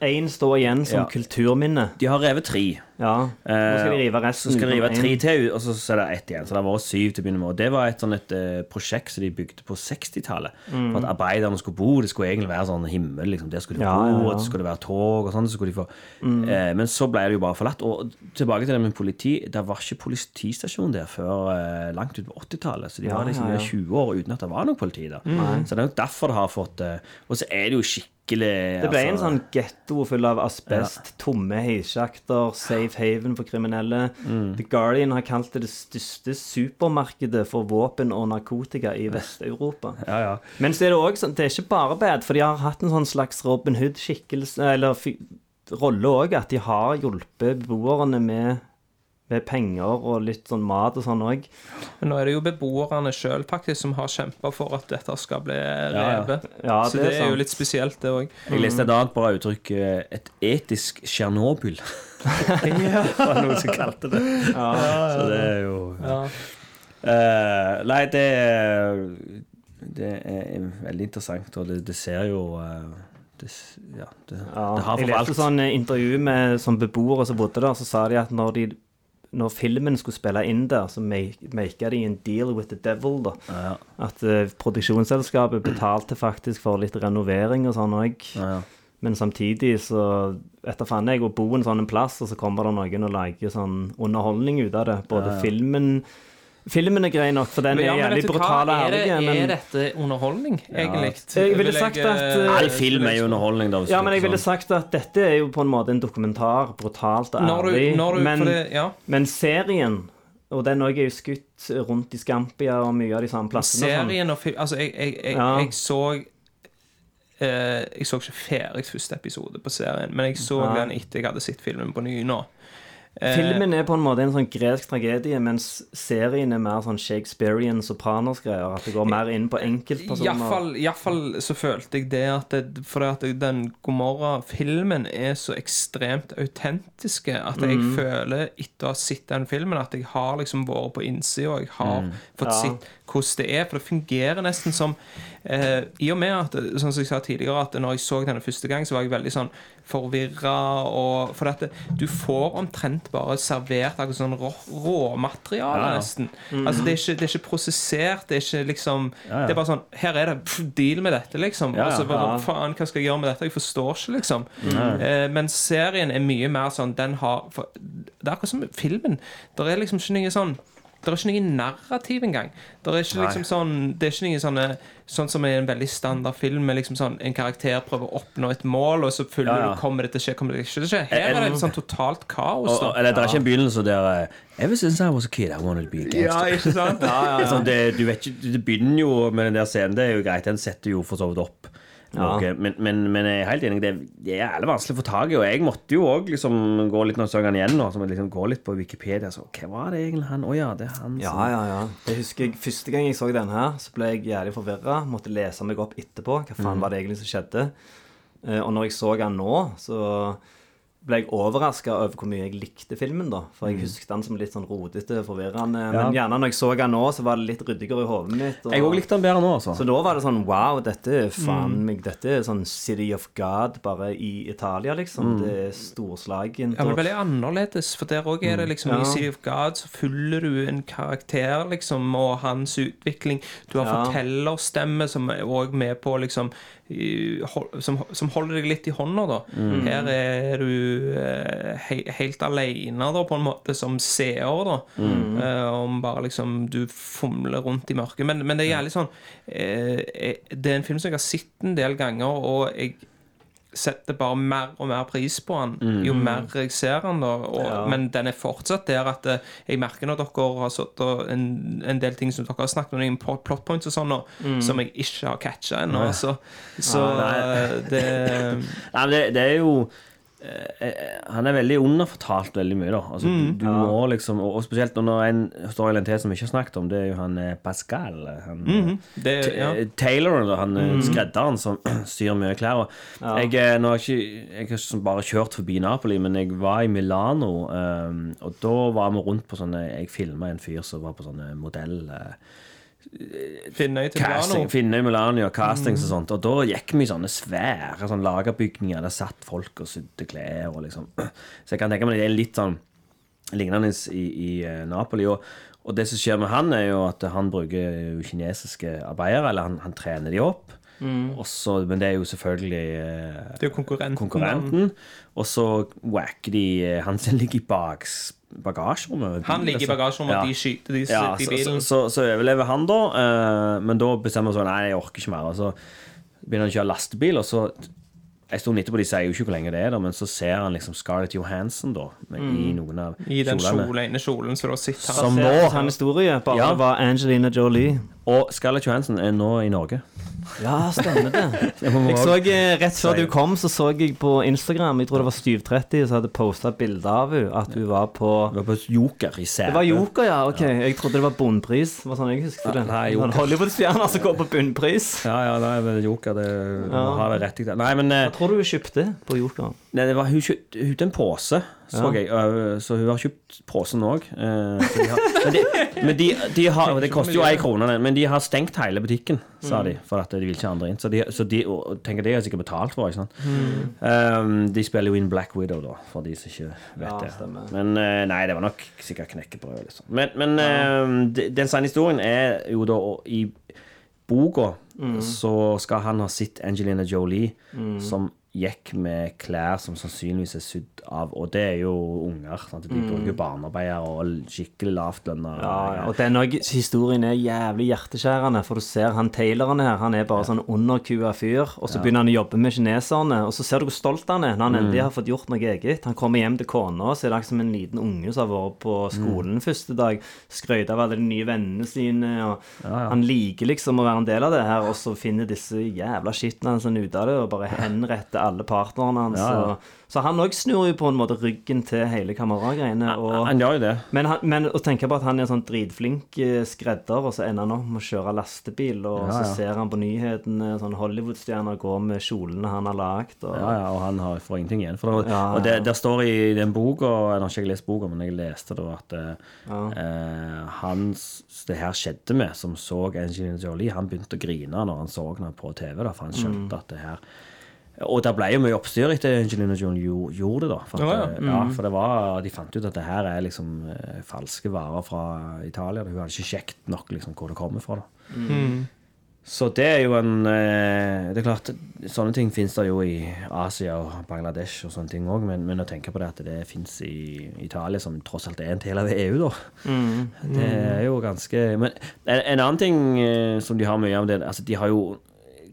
én stå igjen som Ja. kulturminne. de har revet tre. Ja. Nå skal de rive resten. Så skal de rive tre til, og så så er det ett igjen. Så det har vært syv til å begynne med. Og det var et sånn et eh, prosjekt som de bygde på 60-tallet. For at arbeiderne skulle bo. Det skulle egentlig være sånn himmel. Liksom. Der skulle de Ja, bo, ja, ja. skulle det være tog og sånn. Så mm. eh, Men så ble det jo bare forlatt. Og tilbake til det med politi. Det var ikke politistasjon der før eh, langt ut på 80-tallet. Så de var liksom ja, ja. 20 år uten at det var noe politi der. Så det er jo derfor det har fått eh, Og så er det jo skikkelig Det ble en altså, sånn getto full av asbest, tomme heisjakter, safe haven for kriminelle. Mm. The Guardian har kalt det det største supermarkedet for våpen og narkotika i Vest-Europa. Ja, ja. Men så er det òg sånn, det er ikke bare bad, for de har hatt en sånn slags Robin Hood-skikkelse, eller rolle òg, at de har hjulpet beboerne med, med penger og litt sånn mat og sånn òg. Men nå er det jo beboerne sjøl som har kjempa for at dette skal bli ja. revet. Ja, Så det er det er jo litt spesielt, det òg. Jeg leste et dag bra uttrykk. eh, Et etisk Tsjernobyl. det var noen som kalte det. Så det er jo Ja. Eh, Nei, det er Det er veldig interessant, og det, det ser jo uh, det, ja, det, Ja, det har jeg leste sånn intervju med som beboere som bodde der, så sa de at når, de, når filmen skulle spille inn der, så make- maka de en deal with the devil, da. Ja, At uh, produksjonsselskapet betalte faktisk for litt renovering og sånn òg. ja, ja. Men samtidig så Etter faen jeg å bo en sånn plass, og så kommer det noen og lager sånn underholdning ut av det. Både filmen Filmen er grei nok, for den ja, er men jævlig du brutal og Er, det, men... er dette underholdning, egentlig? Jeg ville sagt at, eh, All film er jo underholdning, da. Ja, men jeg ville sagt at dette er jo på en måte en dokumentar. Brutalt og Når du, ærlig. når du, men, det, ja. men serien, og den òg er jo skutt rundt i Scampia og mye av de samme plassene. sånn. Serien og film Altså, jeg, jeg, jeg, Ja. jeg så eh, Jeg så ikke ferdig første episode på serien, men jeg så ja. den etter jeg hadde sett filmen på ny nå. Eh, Filmen er på en måte en sånn gresk tragedie, mens serien er mer sånn Shakespearean Sopranos-greier. At det går mer inn på enkeltpersoner. Iallfall, så følte jeg det at det, For at den Gomorra-filmen er så ekstremt autentiske at jeg Mm. føler, etter å ha sett den filmen, at jeg har liksom vært på innsida, jeg har Mm. fått Ja. sett hvordan det er. For det fungerer nesten som eh, I og med at Sånn som jeg sa tidligere, at når jeg så denne første gang, så var jeg veldig sånn forvirra. Og, for dette, du får omtrent bare servert akkurat sånn rå, råmateriale, Ja, ja. nesten. Mm. Altså, det er, ikke, det er ikke prosessert. Det er ikke liksom Ja. Det er bare sånn Her er det pff, deal med dette, liksom. Ja. faen, hva skal jeg gjøre med dette? Jeg forstår ikke, liksom. Mm. Eh, men serien er mye mer sånn Den har for, Det er akkurat som filmen. Det er liksom ikke noe sånn det er ikke noe narrativ engang. Det er ikke liksom sånn Det er ikke noe sånne Sånn som i en veldig standard film med liksom sånn en karakter prøver å oppnå et mål, og så følger Ja, ja. du Kommer det til å skje, kommer det ikke til å skje? Her er det sånn totalt kaos. Og, og, eller det er ikke en begynnelse der eh, Ever since I was a kid, I wanted to be a gangster. Ja, ikke sant? Sånn, det, du vet ikke, det begynner jo med den der scenen. Det er jo greit, den setter jo for så vidt opp. Ja. Men, men, men jeg er helt enig, det, det er jævlig vanskelig å få tak i. Og jeg måtte jo òg liksom gå litt når jeg så igjen nå. Så jeg liksom gå litt på Wikipedia. Så, hva var det egentlig han Å ja, det er han Ja, som ja, ja. Det husker jeg Første gang jeg så den her, så ble jeg jævlig forvirra. Måtte lese meg opp etterpå. Hva faen var det egentlig som skjedde? Eh, og når jeg så han nå, så ble jeg overraska over hvor mye jeg likte filmen. da For jeg husket den som litt sånn rodete, forvirrende. Men gjerne når jeg så den nå, så var det litt ryddigere i hodet mitt. og- Jeg òg likte den bedre nå, altså. Så da var det sånn Wow, dette er faen meg Dette er sånn City of God bare i Italia, liksom. Det er storslagent. Ja, men og- veldig annerledes, for der òg er det liksom Ja. I City of God så følger du en karakter, liksom, og hans utvikling. Du har Ja. fortellerstemme som er òg med på liksom som, som holder deg litt i hånda, da. Mm. Her er du eh, he, helt alene, da, på en måte, som seer, da. Mm. Eh, om bare liksom du fomler rundt i mørket. Men, men det er jævlig sånn eh, eh, Det er en film som jeg har sett en del ganger, og jeg setter bare mer og mer pris på den jo mer jeg ser han Da. Og, Ja. Men den er fortsatt der at eh, jeg merker når dere har satt og en, en del ting som dere har snakket om, noen plot points og sånn, mm. som jeg ikke har catcha ennå. Så, så eh, det Nei, det, det er jo Han er veldig underfortalt veldig mye, da. Altså, du, du må liksom Og, og spesielt når en storyline til som vi ikke har snakket om, det er jo han eh, Pascal. Han, Det, ja. Taylor, han mm. skredderen som syr mye klær. Og jeg, eh, nå har ikke, jeg har bare kjørt forbi Napoli, men jeg var i Milano, um, og da var vi rundt på sånne Jeg filma en fyr som var på sånne modell... Eh, Finnøy til casting, Milano. finne i Milano og castings og sånt. Og da gikk vi i sånne svære sånn lagerbygninger. Der satt folk og sydde klær og liksom Så jeg kan tenke meg det er litt sånn lignende i, i eh, Napoli. Og, og det som skjer med han, er jo at han bruker kinesiske arbeidere, eller han, han trener de opp. Mm. Også, men det er jo selvfølgelig eh, Det er jo konkurrenten. konkurrenten. Og så whacker de eh, Han som ligger i baks, bagasjerommet. Han ligger i bagasjerommet, Ja. de skyter de Ja, sitter i så, så, bilen. så, så overlever han, da. eh, men da bestemmer han sånn Nei, jeg orker ikke mer. Og så begynner han å kjøre lastebil, og så En stund etterpå, de sier jo ikke hvor lenge det er, da, men så ser han liksom Scarlett Johansson da med, i noen av Mm. I den kjolene. kjole, ene kjolen som da sitter her. Som nå på sånn historie, bare Ja. var Angelina Jolie. Og Scarlett Johansson er nå i Norge. Ja, stemmer det. Jeg så eh, Rett før du kom, så så jeg på Instagram Jeg tror det var Styv30 som hadde posta bilde av henne. At hun var på Hun var på Joker i Sæbø. Det var Joker, ja. ok Jeg trodde det var bunnpris. Det var sånn jeg husket det. Nei, Sånn Joker. Hollywood-stjerner som går på bunnpris. Ja, ja, nei, men Joker, det Ja. har det rett i det. Nei, men eh, Hva tror du hun kjøpte på Joker? Nei, det var hun kjøpte en pose, så Ja. jeg. Så hun har kjøpt posen òg. Men, de, men de, de har Det koster jo ei krone, men de har stengt hele butikken, sa de. For at de vil ikke andre inn. Så de, så de tenker det har sikkert betalt for. Ikke sant? Um, de spiller jo inn Black Widow, da, for de som ikke vet Ja, det. stemmer. Men øh, nei, det var nok sikkert knekkebrød, liksom. Men, men øh, de- den sanne historien er jo da i boka så skal han ha sett Angelina Jolie som gikk med klær som sannsynligvis er sydd av Og det er jo unger. Sant? De bruker barnearbeidere og skikkelig lavtlønna. Ja, ja. Og den historien er jævlig hjerteskjærende, for du ser han taileren her, han er bare sånn underkua fyr, og så begynner han å jobbe med kineserne, og så ser du hvor stolt han er når han endelig har fått gjort noe eget. Han kommer hjem til kona, så er det som en liten unge som har vært på skolen første dag, skrøt av alle de nye vennene sine, og han liker liksom å være en del av det her, og så finner disse jævla skitene sånn ut av det, og bare henretter alle partnerne hans. Ja, ja. Så han òg snur jo på en måte ryggen til hele kameragreiene, og... Han gjør jo det. Men, han, men å tenke på at han er en sånn dritflink eh, skredder, og så ender han opp med å kjøre lastebil, og Ja, så ser han på nyhetene sånn Hollywood-stjerner gå med kjolene han har lagd. Og, Ja, ja, og han har, får ingenting igjen. For det, og det, der står i den boka jeg har ikke lest boka, men jeg leste det, at eh, eh, han det her skjedde med, som så Angelina Jolie, han begynte å grine når han så henne på TV, da, for han skjønte Mm. at det her og det ble jo mye oppstyr etter Angelina Jolie gjo- gjorde det, da. For, at, Ja, ja. Mm. ja, for det var, de fant ut at det her er liksom eh, falske varer fra Italia. Hun hadde ikke sjekket nok liksom, hvor det kommer fra. da. Så det er jo en eh, Det er klart, sånne ting finnes det jo i Asia og Bangladesh og sånne ting òg, men, men å tenke på det at det fins i Italia, som tross alt er en del av EU, da Det er jo ganske Men en, en annen ting eh, som de har mye av det Altså, de har jo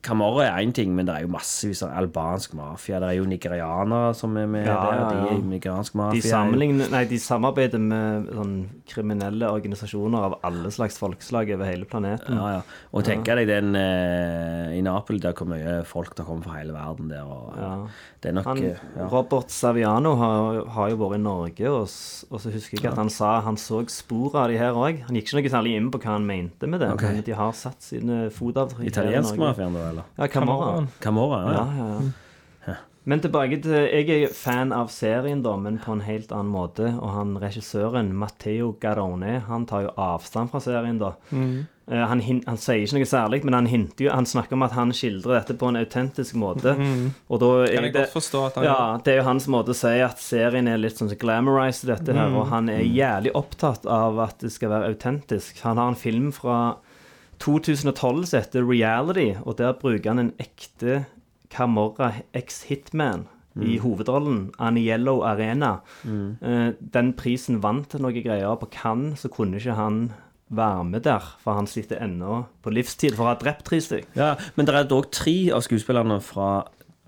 Camorra er én ting, men det er jo massevis av albansk mafia. Det er jo nigerianere som er med Ja, der. ja, ja. De er nigeriansk mafia. de, nei, de samarbeider med sånn kriminelle organisasjoner av alle slags folkeslag over hele planeten. Ja, ja. Og tenk deg den eh, i Napoli, der hvor mye folk det kommer fra hele verden der. Og, Ja. Det er nok Han, eh. Robert Saviano har, har jo vært i Norge, og, og så husker jeg at han sa han så spor av de her òg. Han gikk ikke noe særlig inn på hva han mente med det, okay. men de har satt sine fotavtrykk. Italiensk mafia, mafiaen, eller? Ja, Camorra. Camorra, ja. Ja, ja, ja. Men tilbake til Jeg er fan av serien, da, men på en helt annen måte. Og han regissøren, Matteo Garone, han tar jo avstand fra serien, da. Eh, han, hin han sier ikke noe særlig, men han hinter jo Han snakker om at han skildrer dette på en autentisk måte. Og da er Kan jeg det, godt forstå at han ja, det er jo hans måte å si at serien er litt sånn glamorized, dette her. Og han er jævlig opptatt av at det skal være autentisk. Han har en film fra 2012 så heter Reality, og der bruker han en ekte Camorra ex-hitman i hovedrollen, Aniello Arena. Eh, Den prisen vant noen noe greier på Cannes, så kunne ikke han være med der, for han sitter ennå på livstid for å ha drept tre stykker. Ja, men det er dog tre av skuespillerne fra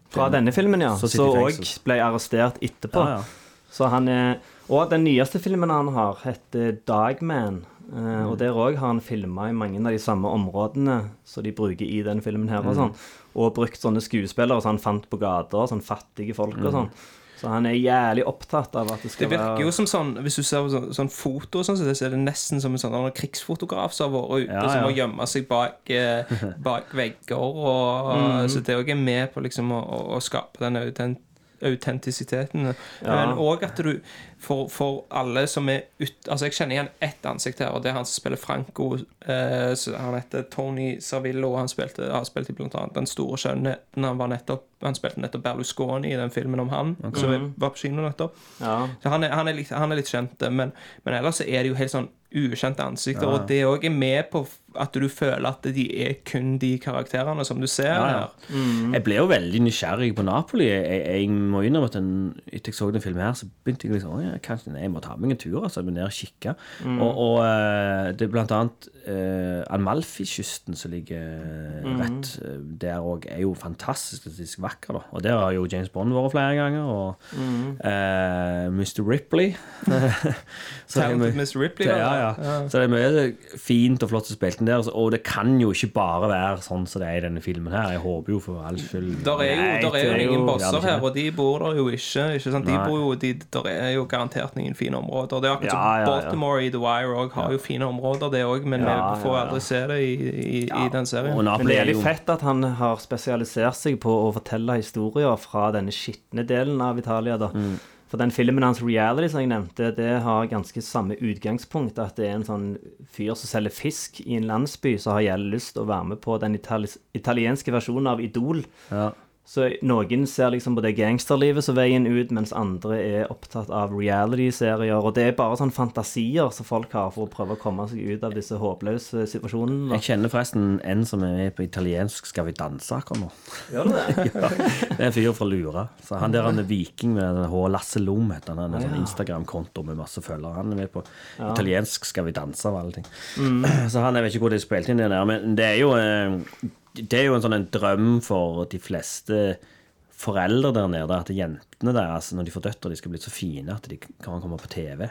Fra denne filmen, ja. Så Så òg ble arrestert etterpå. Ja, ja. Så han er Og den nyeste filmen han har, heter Dogman. Eh, og der òg har han filma i mange av de samme områdene som de bruker i den filmen her. Og sånn Og brukt sånne skuespillere som han fant på gata, sånn fattige folk og sånn. Så han er jævlig opptatt av at det skal være Det virker være jo som sånn Hvis du ser på sånn, sånn foto, sånn, så er det nesten som en sånn en krigsfotograf som har vært ute, Ja, som ja. må gjemme seg bak, eh, bak vegger. Og, Mm. Så det òg er med på liksom å, å, å skape den autent autentisiteten. Ja. Men òg at du for, for alle som er ut... Altså, jeg kjenner igjen ett ansikt her, og det er han som spiller Franco. Eh, han heter Tony Savillo, og han spilte, har spilt i annet Den store skjønnheten. Han, var nettopp, han spilte nettopp Berlusconi i den filmen om han, som var på kino nettopp. Ja. Så han er, han er, litt, han er litt kjent, men, men ellers er det jo helt sånn ukjente ansikter. Og det òg er med på at du føler at de er kun de karakterene som du ser Ja, ja. her. Jeg ble jo veldig nysgjerrig på Napoli. Jeg, jeg må innrømme at den, etter jeg så den filmen her, så begynte jeg liksom «Å, ja, kanskje, nei, Jeg må ta meg en tur. altså, Jeg ble ned og kikke. Og, og eh, det er blant annet uh, Amalfi-kysten som ligger rett mm. der òg, er jo fantastisk vakker. da Og der har jo James Bond vært flere ganger. Og uh, Mr. Ripley. Talented Mr. Ripley, ja? Ja. Så det er mye fint og flott som spilte den der. Og det kan jo ikke bare være sånn som det er i denne filmen her. Jeg håper jo for all skyld Der er jo, Nei, der er jo ingen bosser er her, og de bor der jo ikke. ikke sant? De Nei. bor jo, de, der er jo garantert noen fine områder. Det er akkurat som Ja, ja, ja. Baltimore i The Wire òg har jo fine områder, det òg, men Ja, vi får aldri se det i, i, i den serien. Og Men det er litt fett at han har spesialisert seg på å fortelle historier fra denne skitne delen av Italia. da. For den filmen hans Reality som jeg nevnte, det har ganske samme utgangspunkt. At det er en sånn fyr som selger fisk i en landsby, som har lyst til å være med på den itali italienske versjonen av Idol. ja. Så noen ser liksom på det gangsterlivet som veien ut, mens andre er opptatt av reality-serier. Og det er bare sånne fantasier som folk har for å prøve å komme seg ut av disse håpløse situasjonene. Jeg kjenner forresten en som er med på italiensk Skal vi danse akkurat nå. Gjør du det? Det er en fyr fra Lura. Så Han der han er viking med H. Lasse Lom heter han. Han har en sånn Instagram-konto med masse følgere. Han er med på italiensk Skal vi danse og alle ting. Så han jeg vet ikke hvor de spilte inn det der, men det er jo eh, Det er jo en sånn en drøm for de fleste foreldre der nede at jentene deres, når de får døtre, de skal bli så fine at de kan komme på TV.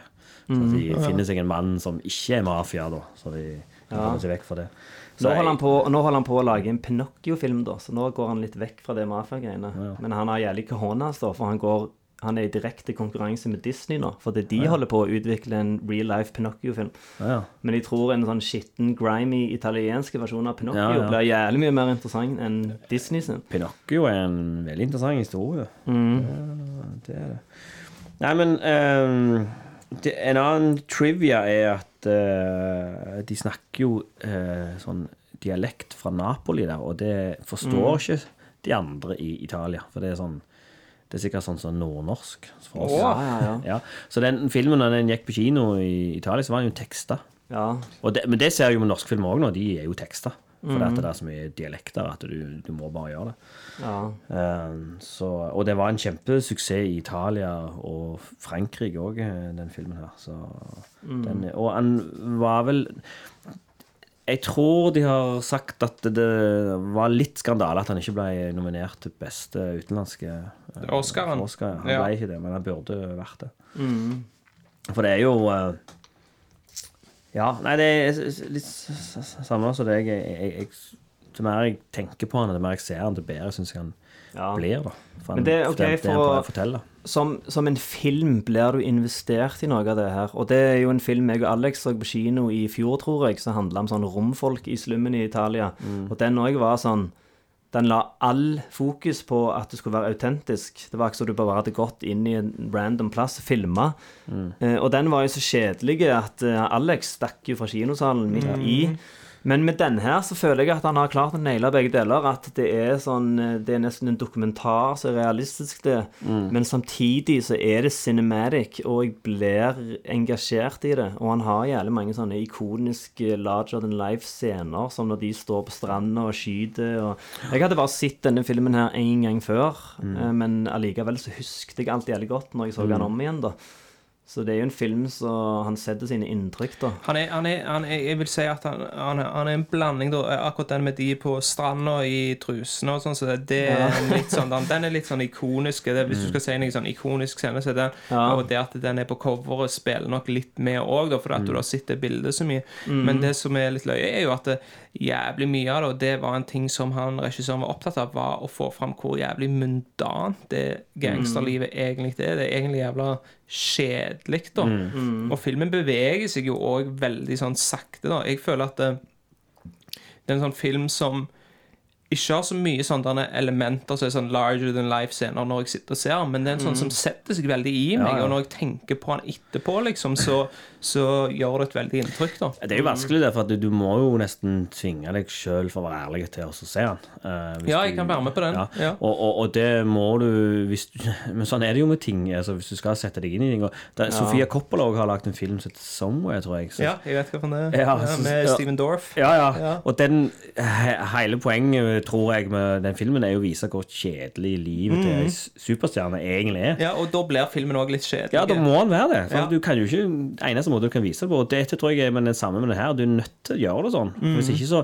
Så de finner seg en mann som ikke er mafia, da. Så de kan komme seg vekk fra det. Så Nå holder, han på, nå holder han på å lage en Pinocchio-film, da, så nå går han litt vekk fra det mafia-greiene. Men han har jævlig cojones, da, for han, går, han er i direkte konkurranse med Disney nå. For det de holder på å utvikle en real life Pinocchio-film. Ja, ja. Men jeg tror en sånn skitten, grimy italienske versjon av Pinocchio Ja, ja. blir jævlig mye mer interessant enn Disney sin. Pinocchio er en veldig interessant historie. Ja, det er det. Nei, men um, det, En annen trivia er at uh, de snakker jo uh, sånn dialekt fra Napoli der, og det forstår ikke de andre i Italia. For det er sånn Det er sikkert sånn som nordnorsk for oss. Ja, ja, ja. Ja, så den filmen når den gikk på kino i Italia, så var den jo teksta. det, men det ser jeg jo med norske filmer òg nå. De er jo teksta. For det er så mye dialekter at du, du må bare gjøre det. ja. Eh, så, og det var en kjempesuksess i Italia og Frankrike òg, den filmen her. Så den, og han var vel Jeg tror de har sagt at det var litt skandale at han ikke ble nominert til beste utenlandske eh, Oscaren. Oscar. Han Ja. ble ikke det, men han burde vært det. For det er jo eh, Ja, nei, det er litt samme som deg. Jo mer jeg tenker på han, jo mer jeg ser han, til bedre syns jeg han Ja. blir. da For Men det er ok det, det for han prøver å fortelle. Som, som en film blir du investert i noe av det her. Og det er jo en film jeg og Alex så på kino i fjor, tror jeg, som handla om sånn romfolk i slummen i Italia. Og den òg var sånn Den la all fokus på at det skulle være autentisk. Det var ikke så du bare hadde gått inn i en random plass og filma. Eh, og den var jo så kjedelig at eh, Alex stakk jo fra kinosalen midt i. Men med denne her så føler jeg at han har klart å naile begge deler. At det er sånn eh, Det er nesten en dokumentar så realistisk, det. Men samtidig så er det cinematic, og jeg blir engasjert i det. Og han har jævlig mange sånne ikoniske larger than life-scener, som når de står på stranda og skyter og Jeg hadde bare sett denne filmen her én gang før, mm. men allikevel så husket jeg alt jævlig godt når jeg så den om igjen, da. Så det er jo en film som han setter sine inntrykk, da. Han er, han er, han er, jeg vil si at han, han, er, han er en blanding, da. Akkurat den med de på stranda i trusene og sånn, så det, det er ja. litt sånn, den, den er litt sånn ikonisk. Det, hvis du skal si noe sånn ikonisk scene, så er den Ja. Og det at den er på coveret, spiller nok litt med òg, fordi at du har sett det bildet så mye. Men det som er litt løye, er jo at det, jævlig mye av det, og det var en ting som han regissøren var opptatt av, var å få fram hvor jævlig mundant det gangsterlivet egentlig er. Det er egentlig jævla kjedelig, da. Og filmen beveger seg jo òg veldig sånn sakte, da. Jeg føler at det, det er en sånn film som ikke har så mye sånne elementer som er sånn larger than life-scener når jeg sitter og ser men det er en sånn som setter seg veldig i meg, ja. og når jeg tenker på den etterpå, liksom, så, så gjør det et veldig inntrykk, da. Det er jo vanskelig, det, for du, du må jo nesten tvinge deg sjøl, for å være ærlig, til å se den. Uh, Ja, jeg kan være med på den, ja. Og, og, og det må du du, Men sånn er det jo med ting. Altså, hvis du skal sette deg inn i ting. Det, Sofia Coppola har lagd en film som heter 'Somewhere', tror jeg. Så, Ja, jeg vet hva for det er. Ja, Ja, med ja. Steven Dorff. Ja, ja. Ja. Og den he, hele poenget, tror jeg, med den filmen er jo å vise hvor kjedelig livet til ei superstjerne egentlig er. Mm. Ja, og da blir filmen òg litt kjedelig. Ja, da må den være det. For Ja. du kan jo ikke Eneste måte du kan vise det på Og dette tror jeg er med det samme med det her. Du er nødt til å gjøre det sånn. Mm. Hvis ikke så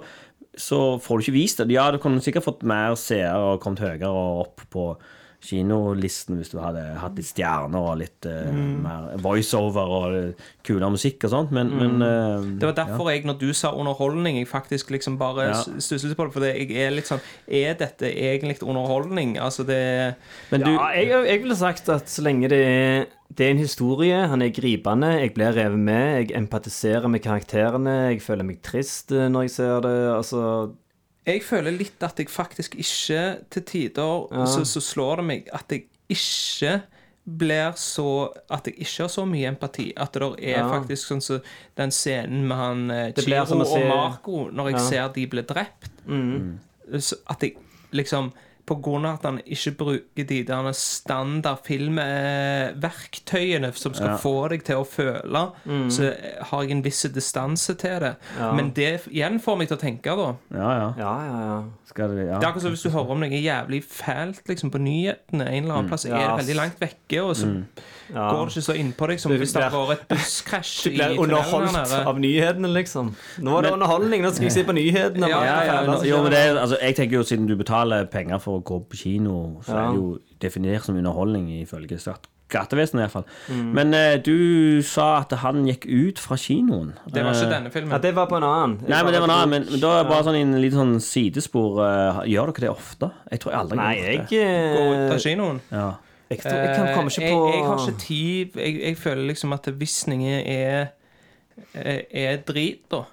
så får du ikke vist det. Ja, du kunne sikkert fått mer seere og kommet høyere opp på kinolisten hvis du hadde hatt litt stjerner og litt uh, Mm. mer voiceover og eh, kulere musikk og sånt, men, men eh, Mm. Det var derfor jeg, når du sa underholdning, jeg faktisk liksom bare Ja. stusset på det. For jeg er litt sånn Er dette egentlig underholdning? Altså, det Men du Ja, jeg, jeg ville sagt at så lenge det er, det er en historie, han er gripende, jeg blir revet med, jeg empatiserer med karakterene, jeg føler meg trist eh, når jeg ser det. Altså Jeg føler litt at jeg faktisk ikke til tider Ja. så, så slår det meg at jeg ikke blir så At jeg ikke har så mye empati. At det er Ja. faktisk sånn som den scenen med han eh, Chiro som og Marco, når jeg Ja. ser de blir drept. Så at jeg liksom av at han ikke bruker de der standard filmverktøyene som skal Ja. få deg til å føle, så har jeg en viss distanse til det. Men det igjen får meg til å tenke, da. Ja, ja. Ja, ja, ja. Skal det, ja. Det er akkurat som hvis du hører om noe jævlig fælt liksom, på nyhetene en eller annen plass, Mm. er det veldig langt vekke, og så ja. går det ikke så innpå deg som hvis det hadde vært et busskrasj Du i blir tunnelen underholdt av nyhetene, liksom. Nå er det underholdning, nå skal jeg se på nyhetene. Ja, ja, ja, Altså, Jo, men det, altså, jeg tenker jo Siden du betaler penger for å gå på kino, så Ja. er det jo definert som underholdning ifølge skatt- skattevesenet. iallfall. Mm. Men uh, du sa at han gikk ut fra kinoen. Det var ikke Eh, denne filmen. Ja, det var på en annen. Jeg Nei, men det var en annen. Men, men da er det bare sånn en liten sånn sidespor. eh, gjør dere det ofte? Jeg tror jeg aldri Nei, jeg, Går ut av kinoen. Ja. jeg, tror, jeg kan komme ikke på jeg, jeg har ikke tid Jeg, jeg føler liksom at visninger er er er drit, da.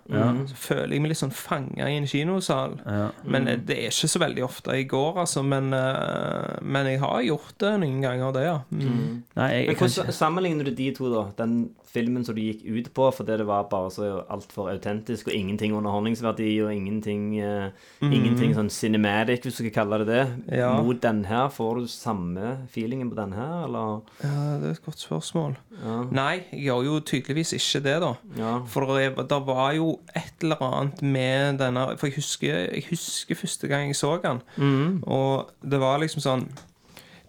Så føler jeg meg litt sånn fanga i en kinosal. Ja. Men eh, det er ikke så veldig ofte jeg går, altså. Men, eh, men jeg har gjort det noen ganger, det, ja. Mm. Nei, jeg, Men jeg kan Hvordan ikke sammenligner du de to, da? Den filmen som du gikk ut på fordi det var bare så altfor autentisk, og ingenting underholdningsverdi, og ingenting, eh, ingenting sånn cinematic, hvis du skal kalle det det, Ja. mot den her? Får du samme feelingen på den her, eller? Ja, det er et godt spørsmål. Ja. Nei, jeg gjør jo tydeligvis ikke det, da. Ja. For det var jo et eller annet med denne For jeg husker, jeg husker første gang jeg så den, Mm. og det var liksom sånn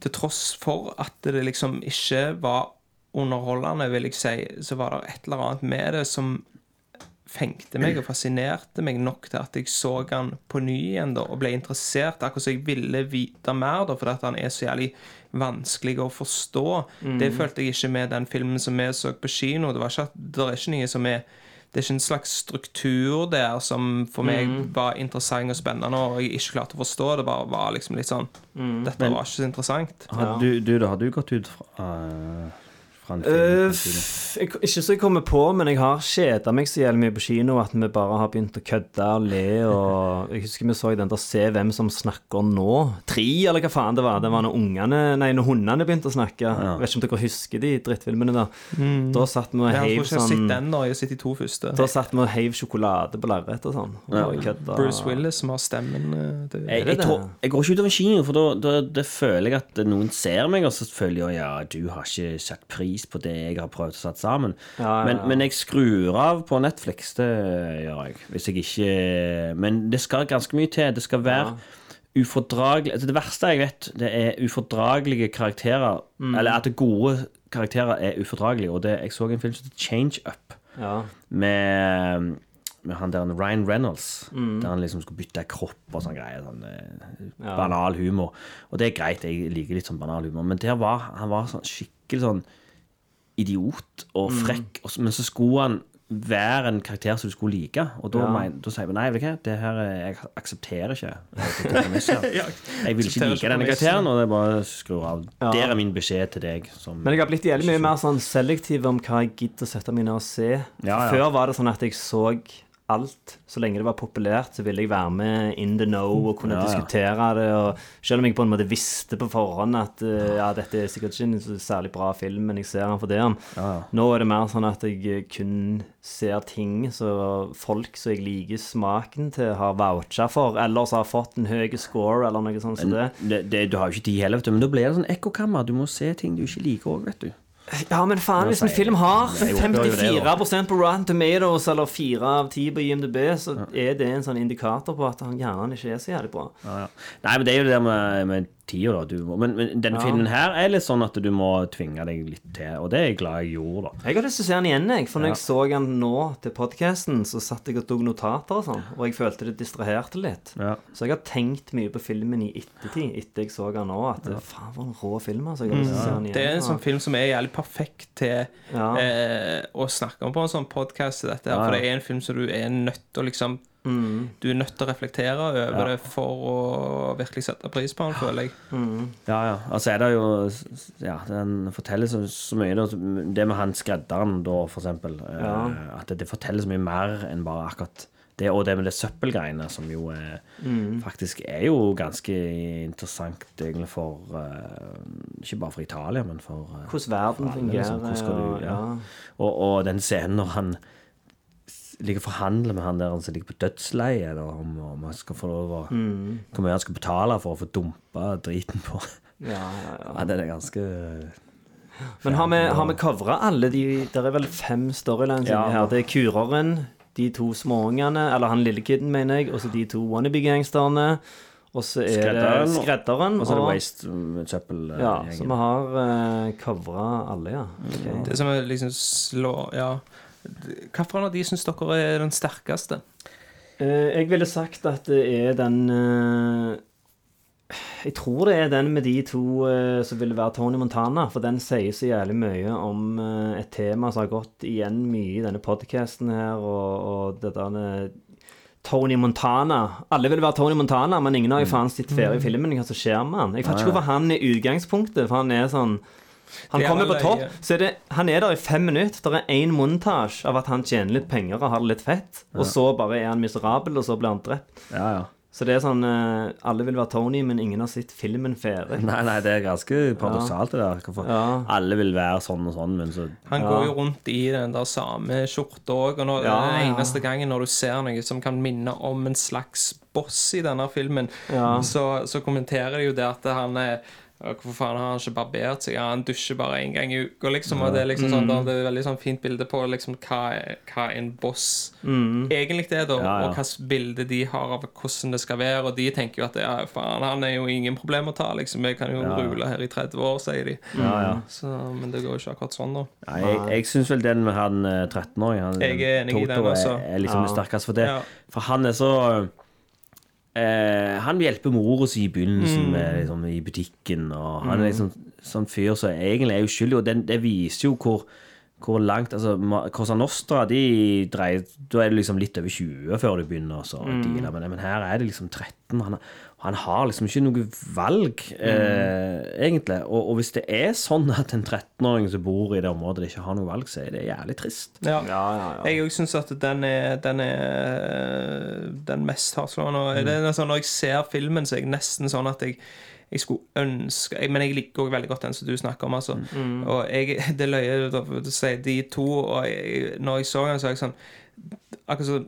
Til tross for at det liksom ikke var underholdende, vil jeg si, så var det et eller annet med det som fengte meg og fascinerte meg nok til at jeg så han på ny igjen da, og ble interessert. Akkurat som jeg ville vite mer, da, fordi at han er så jævlig vanskelig å forstå. Det følte jeg ikke med den filmen som vi så på kino. Det, var ikke det er ikke noe som er det er ikke en slags struktur der som for meg var interessant og spennende, og jeg ikke klarte å forstå. Det bare var liksom litt sånn Dette var ikke så interessant. Har du, du, da, hadde du gått ut fra, eh, fra en film? F- jeg, ikke så jeg kommer på, men jeg har kjeda meg så jævlig mye på kino at vi bare har begynt å kødde og le. Og jeg husker vi så den der 'Se hvem som snakker nå'. Tre, eller hva faen det var. Det var når ungene Nei, når hundene begynte å snakke. Jeg vet ikke om dere husker de drittfilmene da. Da satt vi og heiv sånn den, da. Jeg har sett de to første. Da satt vi og heiv sjokolade på lerretet og sånn. Og ja. Bruce Willis som har stemmen. eh, Det, Jeg, det jeg, tror, jeg går ikke utover kino, for da, da føler jeg at noen ser meg, og så føler jeg ja, du har ikke satt pris på det jeg har prøvd å sette sammen. Ja, ja, Men, men jeg skrur av på Netflix, det gjør jeg. Hvis jeg ikke Men det skal ganske mye til. Det skal være ufordragelig altså Det verste jeg vet, det er ufordragelige karakterer. Mm. Eller at gode karakterer er ufordragelige. Og det, jeg så en film som heter Change Up, Ja. med, med han der Ryan Reynolds. Der han liksom skulle bytte kropp og sånn greier. Sånn, eh, Ja. Banal humor. Og det er greit, jeg liker litt sånn banal humor. Men der var han var sånn skikkelig sånn idiot og frekk. og så- Men så skulle han være en karakter som du skulle like. Og da, Ja. men, da sier vi nei, vet du hva, det her er- jeg aksepterer ikke. Jeg vil ikke like denne karakteren, og det er bare skru av. Ja. Det er min beskjed til deg. Som, Men jeg har blitt jævlig mye mer sånn selektiv om hva jeg gidder å sette meg ned og se. Ja. Før var det sånn at jeg så alt. Så lenge det var populært, så ville jeg være med in the know og kunne Ja, ja. diskutere det. Og selv om jeg på en måte visste på forhånd at eh, ja, dette er sikkert ikke en så særlig bra film, men jeg ser den for det. Ja, ja. Nå er det mer sånn at jeg kun ser ting så folk som jeg liker smaken til, har voucha for, eller så har fått en høy score, eller noe sånt som det. det, det, du har jo ikke tid heller, vet du. Men da blir det sånn ekkokammer. Du må se ting du ikke liker òg, vet du. Ja, men faen, hvis en film har Jeg opplever 54 på Rotten Tomatoes eller 4 av 10 på IMDb, så er det en sånn indikator på at han gjerne ikke er så jævlig bra. Ja, ja. Nei, men det er jo det med, med tida, da. Du må, men, men denne Ja. filmen her er litt sånn at du må tvinge deg litt til, og det er jeg glad jeg gjorde, da. Jeg har lyst til å se den igjen, jeg. For når Ja. jeg så den nå til podkasten, så satt jeg og tok notater og sånn, og jeg følte det distraherte litt. Ja. Så jeg har tenkt mye på filmen i ettertid, etter jeg så den nå, at faen, for en rå film, altså. Jeg har lyst til å se den igjen. Det er en sånn film som er jævlig perfekt til Ja. eh, å snakke om på en sånn podkast. Ja, For det er en film som du er nødt til å liksom Mm. Du er nødt til å reflektere over Ja. det for å virkelig sette pris på den, føler jeg. Ja, ja. Altså er det jo Ja, den forteller så, så mye. Da. Det med han skredderen, da, for eksempel. eh, Ja. At det, det forteller så mye mer enn bare akkurat det. Og det med det søppelgreiene, som jo er, faktisk er jo ganske interessant egentlig for uh, Ikke bare for Italia, men for uh, Hvordan verden for alle, fungerer. liksom. Hvordan du, og- ja. Og, og den scenen når han ligger og forhandler med han der som ligger på dødsleiet, eller om, om han skal få lov å Hvor mye han skal betale for å få dumpa driten på. Ja, ja, ja. Ja, det er ganske Men har vi, har vi covra alle de Det er vel fem storylines Ja. her. Det er kureren, de to småungene, eller han lille kiden, mener jeg, og så de to wannabe-gangsterne. Og så er Skredderen, det skredderen. Og så er det Waste-søppelgjengen. Ja, så vi har uh, covra alle, ja. Okay. Det som er liksom slår Ja. Hvilken av de syns dere er den sterkeste? Eh, jeg ville sagt at det er den eh, Jeg tror det er den med de to eh, som ville være Tony Montana. For den sier så jævlig mye om et tema som har gått igjen mye i denne podkasten her, og, og det der Tony Montana. Alle vil være Tony Montana, men ingen har jo faen sett ferie i filmen hva som skjer med han. Jeg fatter ikke hvorfor han er utgangspunktet, for han er sånn han er kommer på topp, så er det, han er der i fem minutter. Det er én montasje av at han tjener litt penger og har det litt fett, og så bare er han miserabel, og så blir han drept. Ja, ja. Så det er sånn eh, Alle vil være Tony, men ingen har sett filmen ferdig. Nei, nei, det er ganske paradoksalt, det der. Hvorfor Ja. alle vil være sånn og sånn, men så Han Ja. går jo rundt i den der samme skjorta òg, og når, Ja, den ja. eneste gangen når du ser noe som kan minne om en slags boss i denne filmen, Ja. så, så kommenterer de jo det at han er «Ja, Hvorfor faen har han ikke barbert seg? Ja, han dusjer bare én gang i uka, liksom. Og det er liksom sånn, Mm. det er et veldig sånn fint bilde på liksom hva, hva en boss Mm. egentlig er, da. Ja, ja. Og hvilket bilde de har av hvordan det skal være. Og de tenker jo at ja, faen, han er jo ingen problem å ta, liksom. Vi kan jo Ja, rule her i 30 år, sier de. Ja, ja. Så, men det går jo ikke akkurat sånn, da. Jeg, jeg syns vel den med han eh, 13-åringen Jeg er enig i den, Toto, altså. er, er liksom Ja. det sterkeste. For, det, Ja. for han er så eh, Han hjelper mora si i begynnelsen Mm. med, liksom, i butikken, og han er liksom sånn fyr som egentlig er uskyldig, og den, det viser jo hvor hvor langt altså, Cosa Nostra de dreier, Da er det liksom litt over 20 før du begynner å deale med det. Men her er det liksom 13. Han, han har liksom ikke noe valg, eh, egentlig. Og, og hvis det er sånn at en 13-åring som bor i det området, ikke har noe valg, så er det jævlig trist. Ja. Ja, ja, ja. Jeg òg syns at den er den, er den mest hardslående. Mm. det er sånn, når jeg ser filmen, så er jeg nesten sånn at jeg jeg skulle ønske jeg, Men jeg liker også veldig godt den som du snakker om. Altså. Og jeg, det er løye å si de to. Og jeg, når jeg så den, så er jeg sånn Akkurat så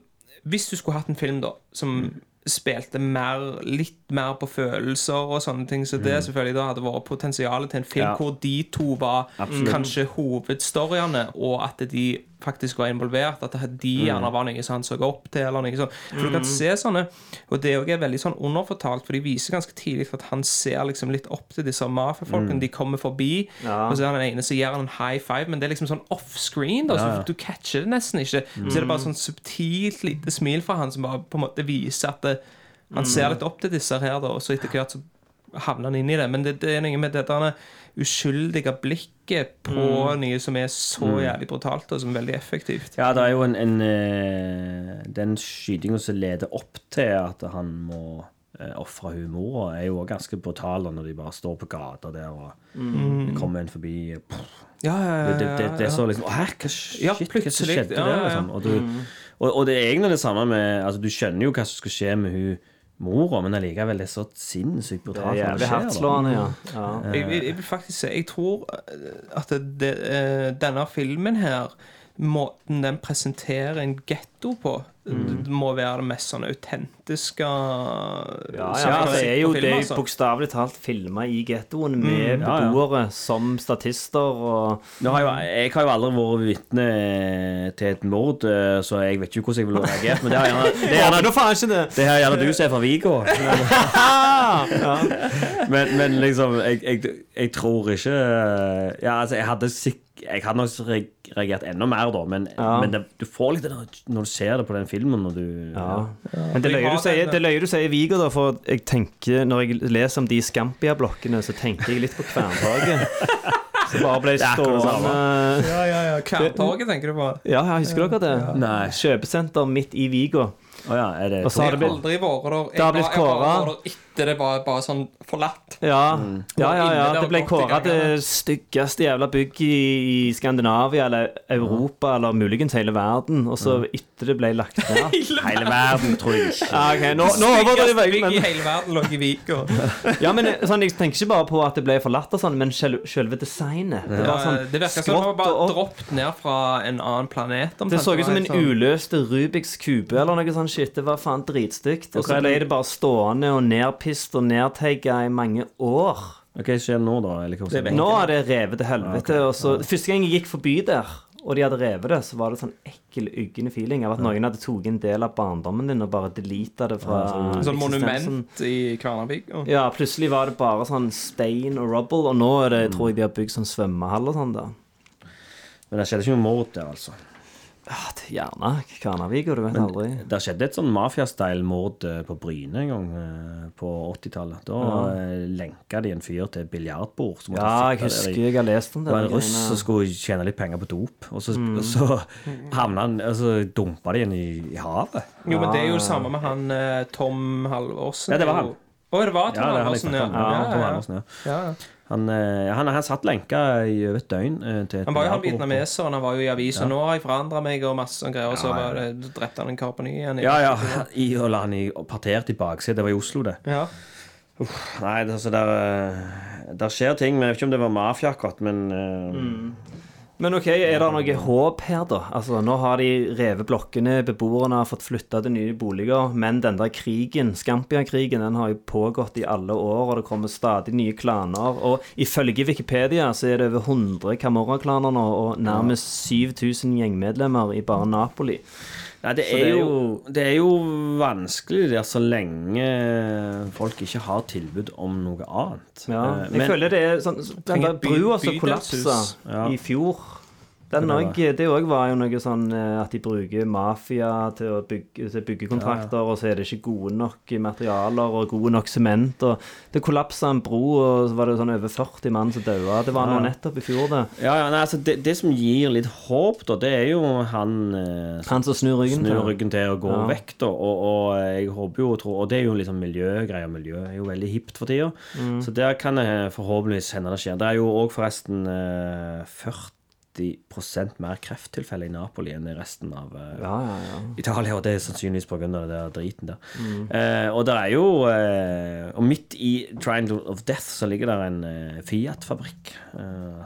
Hvis du skulle hatt en film da som spilte mer, litt mer på følelser og sånne ting, så det selvfølgelig da hadde vært potensialet til en film Ja. hvor de to var Absolutt. kanskje hovedstoryene, og at de faktisk var involvert. At Mm. de gjerne var noe han så opp til. Eller noe sånt. For du kan se sånne Og det er også veldig sånn underfortalt, for de viser ganske tidlig at han ser liksom litt opp til disse mafiafolkene. Mm. De kommer forbi, og så er han ene som gir han en high five, men det er liksom sånn offscreen. da, så Du catcher det nesten ikke. Så er det bare sånn subtilt lite smil fra han som bare på en måte viser at det, han ser litt opp til disse her, da, og så etter hvert så havner han inn i det. Men det, det er noe med det derne uskyldige blikket på noe som er så jævlig brutalt, og som er veldig effektivt. Ja, det er jo en, en eh, Den skytinga som leder opp til at han må uh, ofre hun mora, er jo òg ganske brutal når de bare står på gata der, og mm. kommer en forbi pff, Ja, ja, ja, Det, det, det, er så liksom Hæ, hva, shit, hva skjedde der? Liksom? Og, du, og, og det er egentlig det samme med Altså, du skjønner jo hva som skal skje med hun mora, men allikevel det er så sinnssykt Det er brutalt det jævlig skjer. hardtslående, ja. ja. Jeg, jeg vil faktisk si Jeg tror eh, at det, det, eh, denne filmen her Måten den presenterer en getto på, mm. må være det mest sånn autentiske Ja, ja, det er jo det er bokstavelig talt filma i gettoen med Ja, ja. beboere som statister og Nå har jeg, jeg har jo aldri vært vitne til et mord, eh, så jeg vet ikke hvordan jeg ville reagert. Men det har gjerne, det er gjerne, det! er gjerne du som er fra Vigo. Men, men liksom, jeg, jeg, jeg tror ikke Ja, altså, jeg hadde sikk- jeg hadde nok reagert enda mer, da, men, Ja. men det, du får litt det når du ser det på den filmen. Når du, Ja. Men det Jeg løyer du sier, den- det løyer du sier Vigo, da, for jeg tenker Når jeg leser om de Scampia-blokkene, så tenker jeg litt på Kverntorget. Som bare ble stående Ja, ja, ja. Kverntorget, tenker du på? Ja, ja, husker dere det? Nei. Kjøpesenter midt i Vigo. Å ja, er det Og så har det blitt aldri vært der. Det Jeg var- jeg var der etter det var bare sånn forlatt. Ja, Mm. ja, ja, ja. Det ble kåra til det styggeste jævla bygg i i Skandinavia eller Europa eller muligens hele verden. Og så etter det ble lagt ned Hele verden, tror jeg ikke. Ja, okay. Nå, nå overdriver jeg, Bygg i men hele verden lå i Vika. Ja, men sånn, Jeg tenker ikke bare på at det ble forlatt, og sånn, men sel- selve designet. Det var sånn det virka som det var bare droppet ned fra en annen planet. Det så ut som en Det sånn- uløste Rubiks kube eller noe sånt shit. Det var faen dritstygt. Og Og så ble det- bare stående og nedpist og nedtegga i mange år. Hva skjer nå, da? Eller hva Det Nå er det revet til helvete. Og så, Første gang jeg gikk forbi der, og de hadde revet det, så var det sånn ekkel, yggende feeling av at noen hadde tatt en del av barndommen din og bare deleta det fra ja, sånn sånn monument i Kværnervik. Ja, plutselig var det bare sånn stein og rubble, og nå er det, tror jeg de har bygd sånn svømmehall og sånn, da. Men det skjedde ikke noe mord der, altså. Ja, det- gjerne. Kvarnavik, og du vet aldri. Det skjedde et sånn mafia-style-mord eh, på Bryne en gang eh, på 80-tallet. Da ja. lenka de en fyr til et biljardbord. Ja, jeg husker jeg har lest om det. Det var en russ som skulle tjene litt penger på dop, og så, mm. så havna han Og så dumpa de ham i, i havet. Jo, men det er jo det samme med han eh, Tom Halvorsen. Ja, det var han. Å, det var Tom Ja, Halvorsen, ja. Ja, Tom Halvorsen, ja, ja. Han, eh, han, han satt lenka i over et døgn eh, til Han var jo han vietnameseren, han var jo i avisa. Nå har jeg forandra meg og masse sånne greier, og så Ja, ja. det, drepte han en kar på ny igjen. Ja, ja. I, og la han i, partert i baksetet. Det var i Oslo, det. Ja. Nei, altså, der, eh, der skjer ting. Men jeg vet ikke om det var mafia akkurat, men eh, Men ok, er det noe håp her, da? Altså, Nå har de revet blokkene, beboerne har fått flytta til nye boliger, men den der krigen, Skampia-krigen, den har jo pågått i alle år, og det kommer stadig nye klaner. Og ifølge Wikipedia så er det over 100 Camorra-klaner nå, og nærmest 7000 gjengmedlemmer i bare Napoli. Nei, det er, det er jo, det er jo vanskelig det så lenge folk ikke har tilbud om noe annet. Ja, Eh, jeg men- føler det er sånn Den der brua som kollapsa Ja. i fjor den òg, det òg var jo noe sånn eh, at de bruker mafia til å bygge til byggekontrakter, og så er det ikke gode nok materialer og god nok sement. Og det kollapsa en bro, og så var det sånn over 40 mann som daua. Det var nå nettopp i fjor, det. Ja, ja, nei, altså det, det som gir litt håp, da, det er jo han eh, Han som snur ryggen snur ryggen til og går Ja. vekk, da. Og, og jeg håper jo og tror Og det er jo liksom miljøgreier. Miljø er jo veldig hipt for tida. Mm. Så der kan det forhåpentligvis hende det skjer. Det er jo òg forresten eh, 40 mer krefttilfeller i Napoli enn i resten av uh, Ja, ja, ja. Italia, og det er sannsynligvis pga. den der driten der. Eh, og det er jo uh, Og midt i Triangle of Death så ligger der en Fiat-fabrikk.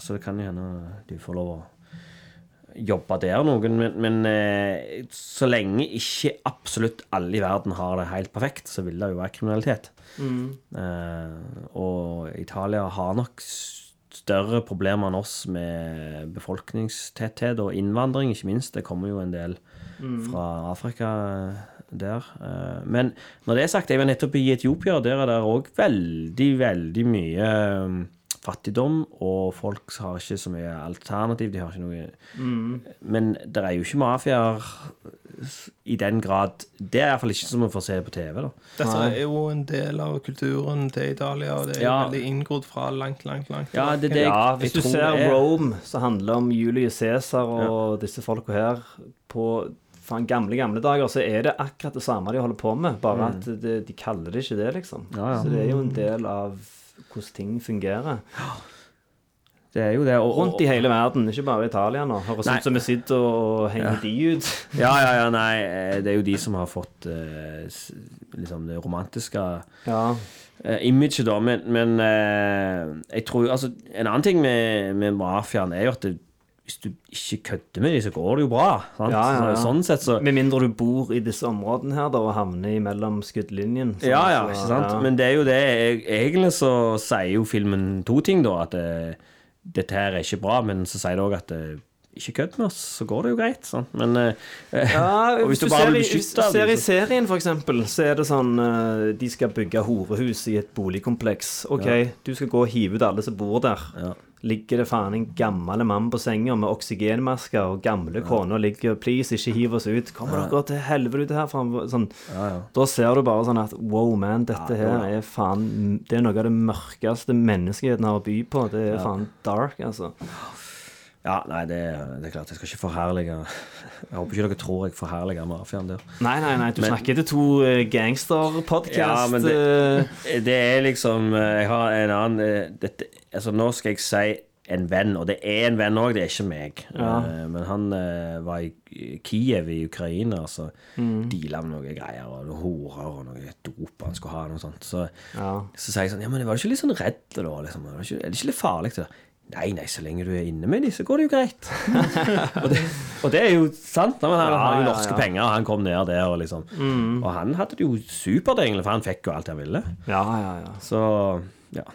Så det kan jo hende du får lov å jobbe der noen, men, men så lenge ikke absolutt alle i verden har det helt perfekt, så vil det jo være kriminalitet. Eh, og Italia har nok større problemer enn oss med befolkningstetthet og innvandring, ikke minst. Det kommer jo en del fra Afrika der. Eh, Men når det er sagt, jeg var nettopp i Etiopia, og der er det òg veldig, veldig mye eh, fattigdom, og folk har ikke så mye alternativ. De har ikke noe Men det er jo ikke mafiaer i den grad Det er iallfall ikke som vi får se på TV, da. Dette er jo en del av kulturen til Italia, og det er Ja. veldig inngrodd fra langt, langt, langt Ja, det det jeg, Ja, hvis du ser er. Rome, så handler det om Julius Cæsar og disse folka her på faen, gamle, gamle dager, så er det akkurat det samme de holder på med, bare at de, de kaller det ikke det, liksom. Mm. Ja, ja. Så det er jo en del av hvordan ting fungerer. Det er jo det. Og, Rundt i hele verden, ikke bare i Italia nå. Høres ut som vi sitter og henger de ut. Ja, ja, ja, nei, eh, det er jo de som har fått eh, liksom det romantiske Ja. eh, imaget, da. Men, men jeg tror jo Altså, en annen ting med, med mafiaen er jo at det, hvis du ikke kødder med dem, så går det jo bra. Ja, ja. Sånn sett så Med mindre du bor i disse områdene her da, og havner mellom skuddlinjen. sånn, Ja, ja, ikke sant? ja. Men det er jo det Egentlig så sier jo filmen to ting, da. At eh, dette her er ikke bra, men så sier det òg at eh, ikke kødd med oss, så går det jo greit. Sånn. Men uh, Ja, hvis hvis du ser, beskytte, ser i serien, for eksempel, så er det sånn De skal bygge horehus i et boligkompleks. OK, du skal gå og hive ut alle som bor der. Ja. Ligger det faen en gammel mann på senga med oksygenmasker, og gamle kona ligger Please, ikke hiv oss ut. Kommer dere til helvete ut herfra? Sånn. Da ser du bare sånn at wow, man, dette her er faen Det er noe av det mørkeste menneskeheten har å by på. Det er faen dark, altså. Ja, nei, det, det er klart. Jeg skal ikke forherlige Jeg håper ikke dere tror jeg forherliger mafiaen der. Nei, nei, nei, du Men- snakker til to uh, gangsterpodkast. Ja, men det... Det er liksom eh, Jeg har en annen eh, dette, Altså, nå skal jeg si en venn, og det er en venn òg, det er ikke meg. Ja. Eh, Men han eh, var i Kiev i Ukraina, så Mm. deala med noen greier, og noen horer og noe dop han skulle ha, noe sånt. Så, Ja. så sier jeg sånn Ja, men var du ikke litt sånn redd da? Liksom? Er det ikke litt farlig? Det? Nei, nei, så lenge du er inne med dem, så går det jo greit. og, det, og det er jo sant. Men han Ja, har jo norske ja. penger, og han kom ned der, og liksom Og han hadde det jo supert, egentlig, for han fikk jo alt han ville. ja, ja, ja. Så ja.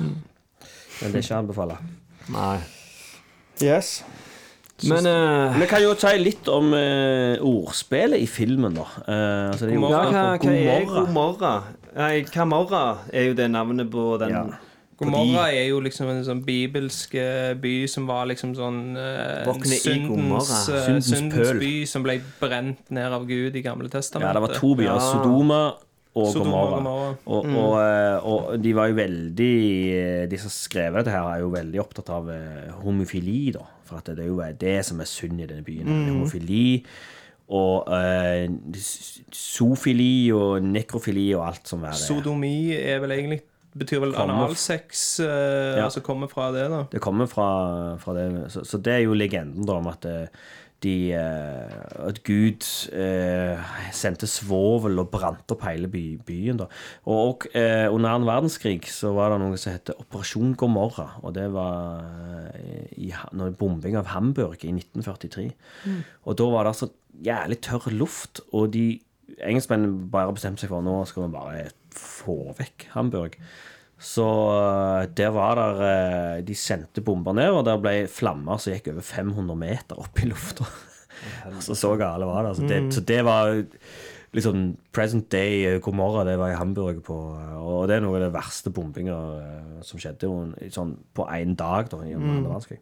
Men det er ikke å anbefale. Nei. Yes. Men uh, Vi kan jo si litt om uh, ordspillet i filmen, da. Uh, altså, det er jo ja, hva, hva er God God morgen. morgen? Nei, Camorra er jo det navnet på den Ja. Gomorra er jo liksom en sånn bibelsk eh, by som var liksom sånn uh, syndens, Syndens syndens by som ble brent ned av Gud i Gamle testamentet. Ja, det var to byer. Ja. Sodoma og Gomorra. og. Gomorra. Og, og, og de var jo veldig De som skrev dette her, er jo veldig opptatt av homofili, da. For at det er jo det som er synd i denne byen. Er Homofili og uh, sofili og nekrofili og alt som er det. Sodomi er vel egentlig betyr vel analsex, Uh, Ja. altså kommer fra det, da. Det kommer fra, fra det. Så, så det er jo legenden da om at eh, de eh, At Gud eh, sendte svovel og brant opp hele by, byen. da Og, og eh, under annen verdenskrig så var det noe som het Operasjon Gomorra. Og det var i, i bombing av Hamburg i 1943. Og da var det altså jævlig tørr luft, og de engelskmennene bare bestemte seg for nå skal vi bare få vekk Hamburg. Så eh, der var der eh, De sendte bomber ned, og der ble flammer som gikk over 500 meter opp i lufta. så så gale var det. Altså, det. Så det var liksom present day Gomorra, god morgen, det var i Hamburg på eh, Og det er noe av det verste bombinga eh, som skjedde sånn, på én dag da, i andre verdenskrig.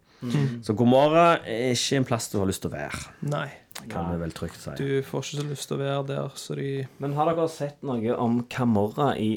Så god morgen er ikke en plass du har lyst til å være, Nei. Kan vi vel trygt si. Du får ikke så lyst til å være der, så de Men har dere sett noe om Camorra i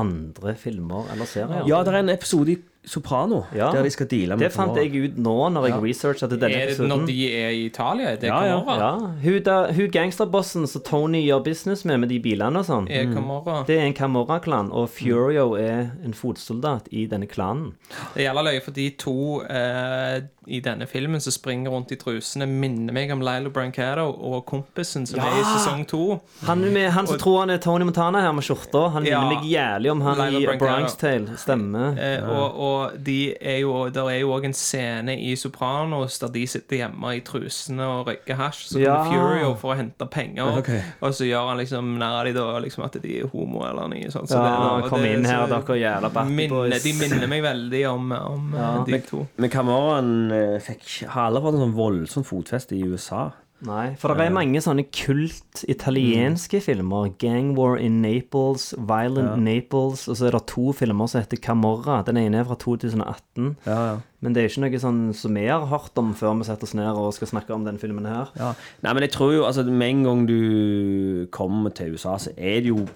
andre filmer eller serier? Ja, det er en episode i Soprano Ja. der de skal deale med Det fant jeg ut nå når jeg researcha til denne Er det episoden. når de er i Italia? Er det Ja, ja. Camorra? Ja, hun, hun gangsterbossen som Tony gjør business med, med de bilene og sånn, Er Camorra? det er en Camorra-klan, og Furio er en fotsoldat i denne klanen. Det gjelder løye for de to eh, i denne filmen som springer rundt i trusene, minner meg om Lilo Brancato og kompisen som er i sesong to. Han, med, han som tror han er Tony Montana her med skjorta, han Ja. minner meg jævlig om han Lilo i Brancato. Bronx Tale. Stemmer. Eh, og, og Og de er jo, der er jo òg en scene i Sopranos der de sitter hjemme i trusene og røyker hasj. Så Ja. Furio for å hente penger, okay. og så gjør han liksom nær de da, liksom at de er homo eller noe sånt. Så Ja, det- kom det- inn her, så- dere jævla Batty minner, De minner meg veldig om, om ja. de to. Men Cameron eh, fikk har på en sånn voldsomt fotfeste i USA. Nei, for det er mange sånne kult italienske filmer. Gang War in Naples, Violent Naples, og så er det to filmer som heter Camorra. Den ene er fra 2018. Ja, ja. Men det er ikke noe sånn som vi har hørt om før vi setter oss ned og skal snakke om den filmen her. Ja. Nei, men jeg tror jo altså Med en gang du kommer til USA, så er det jo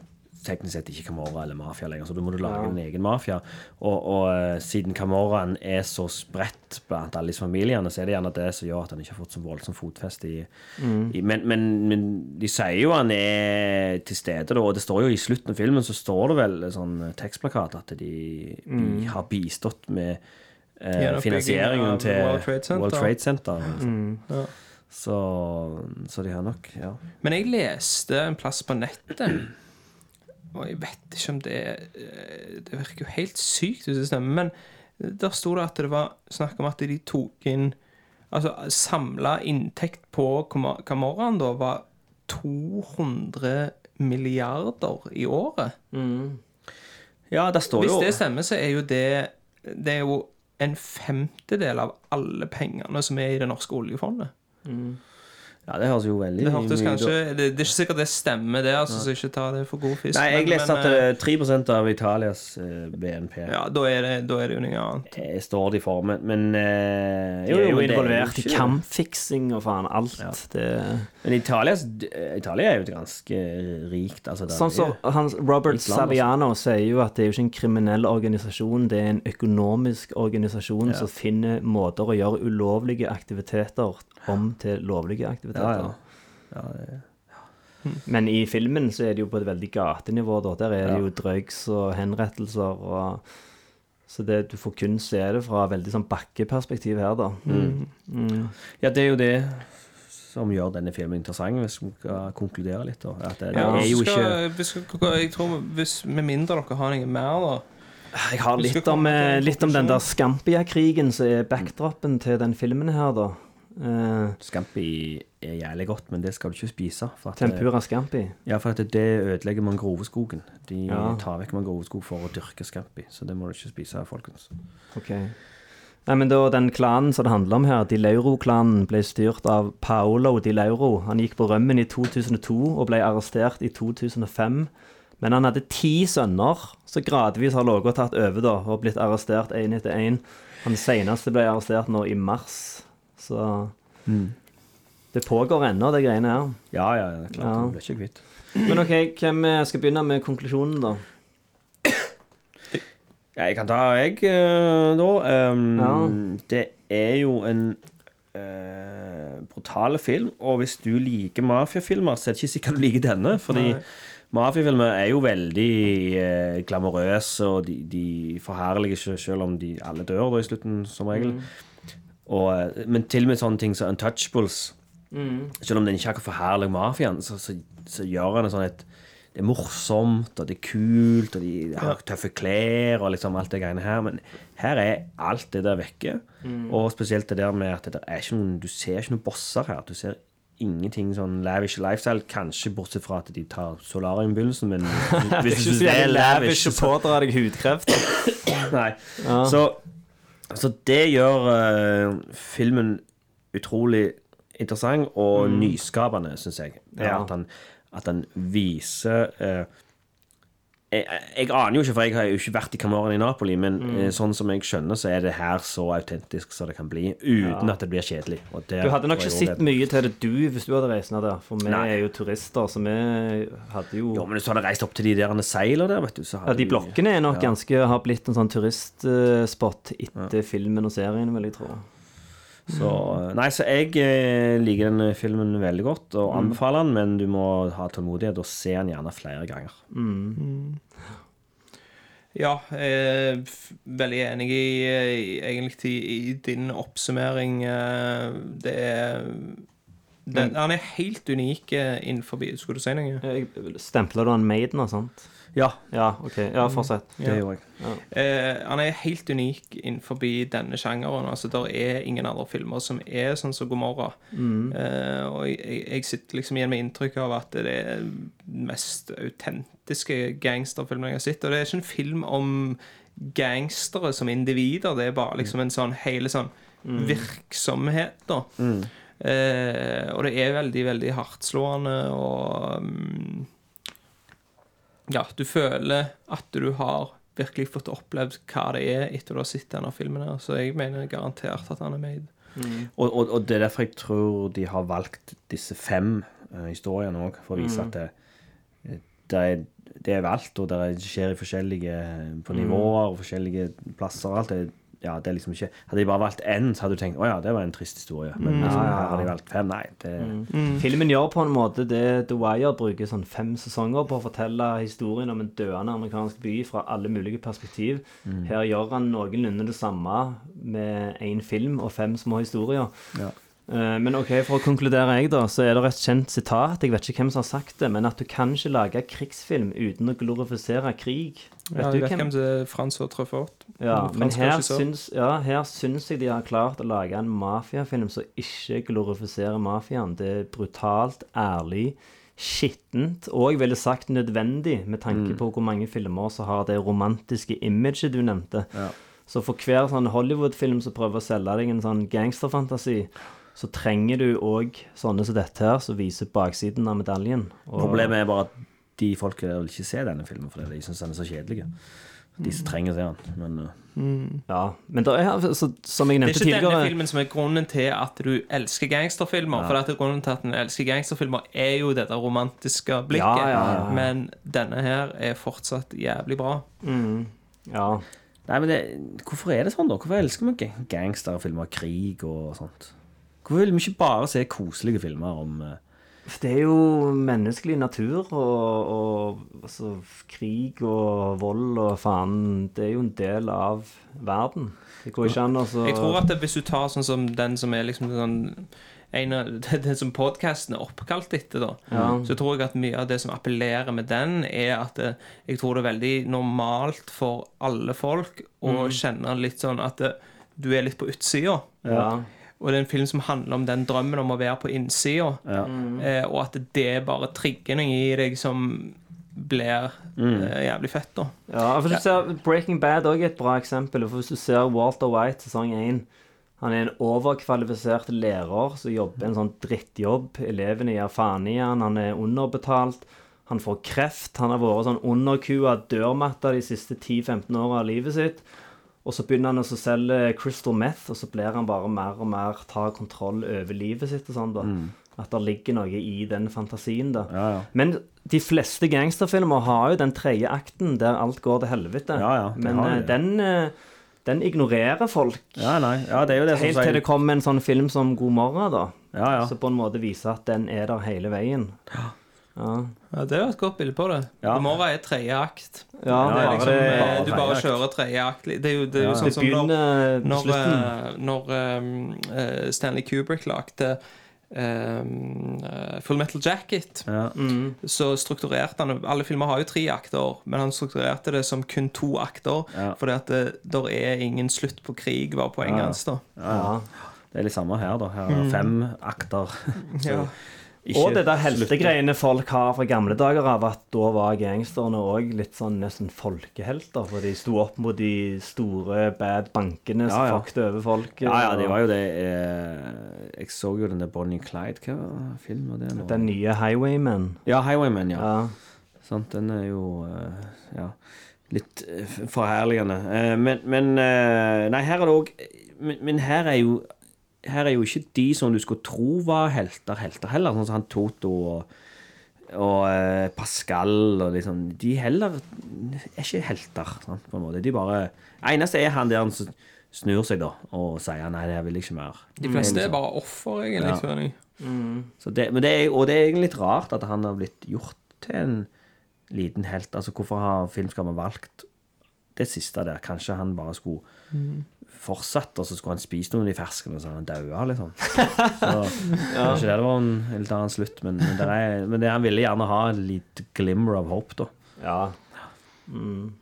teknisk sett ikke Camorra eller mafia lenger, så da må du lage Ja. en egen mafia. Og, og eh, siden Camorraen er så spredt blant alle disse familiene, så er det gjerne det som gjør at han ikke har fått så voldsomt fotfeste i, i men, men, men de sier jo han er til stede, da, og det står jo i slutten av filmen så står det vel sånn tekstplakat at de, de har bistått med eh, finansieringen til World Trade Center. World Trade Center. liksom. Ja. Så, så de har nok Ja. Men jeg leste en plass på nettet, og jeg vet ikke om det er Det virker jo helt sykt hvis det stemmer, men der sto det at det var snakk om at de tok inn Altså samla inntekt på Cam- Camorraen da var 200 milliarder i året. ja, der står jo Hvis det stemmer, så er jo det Det er jo en femtedel av alle pengene som er i det norske oljefondet. Ja, det høres jo veldig Det hørtes mye kanskje Det, det er ikke sikkert det stemmer, det, altså, så ikke ta det for god fisk. Nei, jeg men- leste at eh, eh, 3 av Italias eh, BNP Ja, da er det, da er det jo noe annet. Det står de for, men, men jo, De er jo men det involvert i kampfiksing og faen alt. Det, Men Italias, Italia er jo et ganske rikt altså, sånn som så, Robert altså. Saviano sier jo at det er jo ikke en kriminell organisasjon, det er en økonomisk organisasjon som finner måter å gjøre ulovlige aktiviteter om til lovlige aktiviteter. Ja. Ja, ja, Men i filmen så er det jo på et veldig gatenivå, da. Der er det jo drugs og henrettelser og Så det, du får kun se det fra veldig sånn bakkeperspektiv her, da. Mm. ja, det er jo det som gjør denne filmen interessant, hvis vi skal konkludere litt. Da. At det, det Ja, er jo skal, ikke skal, vi skal, jeg tror hvis, Med mindre dere har noe mer, da Jeg har litt om, eh, litt om den der. Scampia-krigen som er backdropen til den filmen her, da. Eh, Scampi er jævlig godt, men det skal du ikke spise. Tempura Scampi. Ja, for det ødelegger mangroveskogen. De Ja. tar vekk mangroveskog for å dyrke scampi, så det må du ikke spise, folkens. Ok. Nei, men da, Den klanen som det handler om her, Di Lauro-klanen, ble styrt av Paolo Di Lauro. Han gikk på rømmen i 2002 og ble arrestert i 2005. Men han hadde ti sønner, som gradvis har ligget og tatt over da, og blitt arrestert én etter én. Han seneste ble arrestert nå i mars, så Det pågår ennå, det greiene her. Ja, ja, det er klart. Ja. Du blir ikke kvitt. Men OK, hvem eh, skal begynne med konklusjonen, da? Ja, jeg kan ta, jeg, eh, da. Um, Ja. Det er jo en uh, brutal film, og hvis du liker mafiafilmer, så er det ikke sikkert du liker denne. Fordi mafiafilmer er jo veldig uh, glamorøse, og de, de forherliger ikke selv om de alle dør da i slutten, som regel. Og, eh, men til og med sånne ting som Untouchables Selv om den ikke akkurat forherliger mafiaen, så, så, så gjør han det sånn at det er morsomt, og det er kult, og de har tøffe klær og liksom alt det greiene her. Men her er alt det der vekke. Og spesielt det der med at det er ikke noen, du ser ikke noen bosser her. Du ser ingenting sånn lavish lifestyle, kanskje bortsett fra at de tar solarium men hvis du synes det er lavish, så pådra deg hudkreft. Nei. Så, så det gjør uh, filmen utrolig interessant og nyskapende, syns jeg. Ja. at, han, at han viser eh, jeg, jeg aner jo ikke, for jeg har jo ikke vært i Camorraen i Napoli, men mm. sånn som jeg skjønner, så er det her så autentisk som det kan bli, uten at det blir kjedelig. Det Du hadde nok ikke sett mye til det du hvis du hadde reist ned der, for vi Nei. er jo turister, så vi hadde jo Jo, men hvis du hadde reist opp til de der seilene der, vet du, så hadde Ja, de blokkene er nok ganske har blitt en sånn turistspot etter filmen og serien, vil jeg tro. Så, nei, så jeg eh, liker den filmen veldig godt og anbefaler den, men du må ha tålmodighet og se den gjerne flere ganger. Ja, jeg er veldig enig i, egentlig i, i din oppsummering. eh, Det er Den, han er helt unik eh, innenfor Skulle du si noe? Stempler du han Maiden og sånt? Ja, Ja, OK. Ja, fortsett. det gjorde jeg. Eh, han er helt unik innenfor denne sjangeren. Altså, det er ingen andre filmer som er sånn som Gomorra. Eh, og jeg, jeg sitter liksom igjen med inntrykk av at det er den mest autentiske gangsterfilmen jeg har sett. Og det er ikke en film om gangstere som individer, det er bare liksom en sånn hele sånn virksomhet, da. Eh, og det er veldig, veldig hardtslående og mm, Ja, du føler at du har virkelig fått opplevd hva det er etter du har sett denne filmen. her Så jeg mener garantert at han er made. Og, og, og det er derfor jeg tror de har valgt disse fem uh, historiene òg, for å vise at det, det, er, det er valgt, og det skjer i forskjellige på nivåer og forskjellige plasser. og alt det ja, det er liksom ikke Hadde de bare valgt én, så hadde du tenkt å ja, det var en trist historie. Men liksom, her hadde de valgt fem. Nei, det Filmen gjør på en måte det The Wire bruker sånn fem sesonger på å fortelle historien om en døende amerikansk by fra alle mulige perspektiv. Her gjør han noenlunde det samme med én film og fem små historier. Ja. Eh, Men ok, for å konkludere jeg da, så er det et kjent sitat, jeg vet ikke hvem som har sagt det, men at du kan ikke lage krigsfilm uten å glorifisere krig. Vet Ja, du vet hvem? hvem det er Frans og Treffort. Ja, men her syns, ja, her syns jeg de har klart å lage en mafiafilm som ikke glorifiserer mafiaen. Det er brutalt, ærlig, skittent og jeg ville sagt nødvendig, med tanke på hvor mange filmer som har det romantiske imaget du nevnte. Så for hver sånn Hollywood-film som prøver å selge deg en sånn gangsterfantasi, så trenger du òg sånne som dette her, som viser baksiden av medaljen. Og- Problemet er bare at de folka der vil ikke se denne filmen fordi de syns den er så kjedelig. De som trenger å se den. Men uh, Ja, men det er, altså, som jeg Det er nevnte ikke denne filmen som er grunnen til at du elsker gangsterfilmer. For at grunnen til at du elsker gangsterfilmer, er jo dette romantiske blikket. Ja, ja, ja. Men denne her er fortsatt jævlig bra. Ja, Nei, men det, hvorfor er det sånn, da? Hvorfor elsker vi gangsterfilmer, krig og sånt? Hvorfor vil vi ikke bare se koselige filmer om uh, Det er jo menneskelig natur og, og altså, krig og vold og faen Det er jo en del av verden. Det går ikke an å så Jeg tror at det, hvis du tar sånn som den som er liksom sånn en av, Den som podkasten er oppkalt etter, da, Ja. så tror jeg at mye av det som appellerer med den, er at det, jeg tror det er veldig normalt for alle folk å Mm. kjenne litt sånn at det, du er litt på utsida. ja. Og det er en film som handler om den drømmen om å være på innsida. Ja. Eh, og at det er bare trigger noe i deg som blir eh, jævlig fett, da. ja for du ser Breaking Bad også er et bra eksempel. For Hvis du ser Walter White sesong 1 Han er en overkvalifisert lærer som jobber en sånn drittjobb. Elevene gir faen i han, han er underbetalt. Han får kreft. Han har vært sånn underkua dørmatta de siste 10-15 åra av livet sitt. Og så begynner han å selge crystal meth, og så blir han bare mer og mer tar kontroll over livet sitt. og sånn da. At det ligger noe i den fantasien. da. Ja, ja. Men de fleste gangsterfilmer har jo den tredje akten der alt går til helvete. Ja, ja, Men de. eh, den, eh, den ignorerer folk. Ja, nei. Ja, det er jo det som Helt til det kommer en sånn film som God morgen, da. Ja, ja. Så på en måte viser at den er der hele veien. Ja, Ja, Det er jo et godt bilde på det. Ja. Gomorra er tredje akt. ja, Det er liksom, det, eh, du bare kjører tredje akt. Det er jo, det er jo Ja. sånn som når, når, eh, når eh, Stanley Kubrick lagde Um, Full Metal Jacket, Ja. så strukturerte han Alle filmer har jo tre akter, men han strukturerte det som kun to akter. Ja. Fordi at det der er ingen slutt på krig, var poenget Ja. hans. da Ja. Det er litt samme her, da. Her er det fem akter. Så Ja. Ikke Og det der heltegreiene folk har fra gamle dager av, at da var gangsterne òg litt sånn nesten folkehelter. For de sto opp mot de store bad bankene som Ja, ja. fucket over folk. Ja, ja, det var jo det eh, Jeg så jo den der Bonnie Clyde. Hva film var det? nå? Den nye Highwayman. Ja, Highwayman, ja. Ja. Sant, den er jo eh, ja, litt eh, forherligende. Men men Nei, her er det òg men, men her er jo her er jo ikke de som du skulle tro var helter, helter heller. Sånn som han Toto og, og eh, Pascal og liksom De heller er ikke helter, sant, på en måte. De bare Eneste er han der han snur seg, da, og sier 'nei, det vil jeg ikke mer'. De fleste er bare offer, egentlig. Ja. føler jeg. Så det, men det er, og det er egentlig litt rart at han har blitt gjort til en liten helt. Altså Hvorfor har filmskaperen valgt det siste der. Kanskje han bare skulle fortsatt, og så skulle han spist noen av de ferskene, og så hadde han daua, liksom. Så kanskje det var en litt annen slutt, men, men, det er, men det, han ville gjerne ha et lite glimmer of hope, da. Ja. Mm.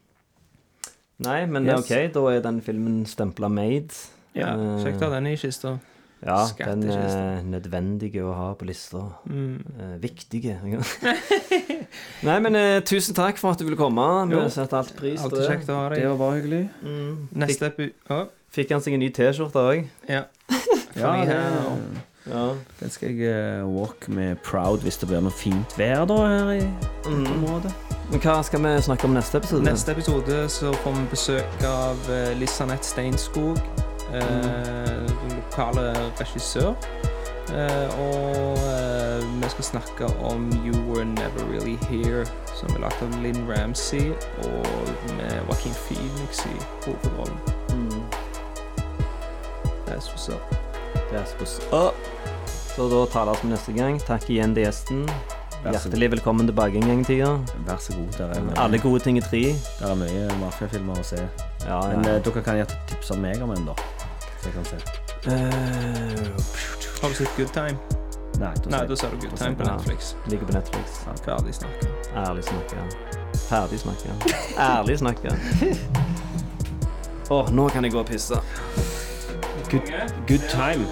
Nei, men Yes. OK, da er den filmen stempla made. Ja, sjekk da den i kista. Ja, den er nødvendige å ha på lista. Mm. Eh, viktige. Nei, men eh, tusen takk for at du ville komme. Vi har setter alt pris på det. kjekt å ha Det var bare hyggelig. Mm. Neste epi... oh. Fikk han seg en ny T-skjorte òg? ja. Ja, det. Ja. den skal jeg uh, walk med proud hvis det blir noe fint vær da her i Mm. området. Men hva skal vi snakke om neste episode? Neste episode så får vi besøk av uh, Lisanette Steinskog, eh, den lokale regissør. Eh, og eh, vi skal snakke om You Were Never Really Here, som er lagt av Linn Ramsey, og med Joaquin Phoenix i hovedrollen. Mm. That's what's up. That's what's up? Så da tales vi neste gang. Takk igjen til gjesten. Hjertelig velkommen tilbake en gang i tida. Vær så god. Der er, mye- Alle gode ting i tre. Det er mye mafiafilmer å se. Ja, Men ja. eh, dere kan gjerne tipse meg om en, da. Så jeg kan se. Eh, Har du sett Good Time? Nei, da Nei, da ser du Good Time på Netflix. Ligger på Netflix. Ferdig snakka. Ærlig snakka. Ferdig snakka. Ærlig snakka. Å, nå kan jeg gå og pisse. Good, good time.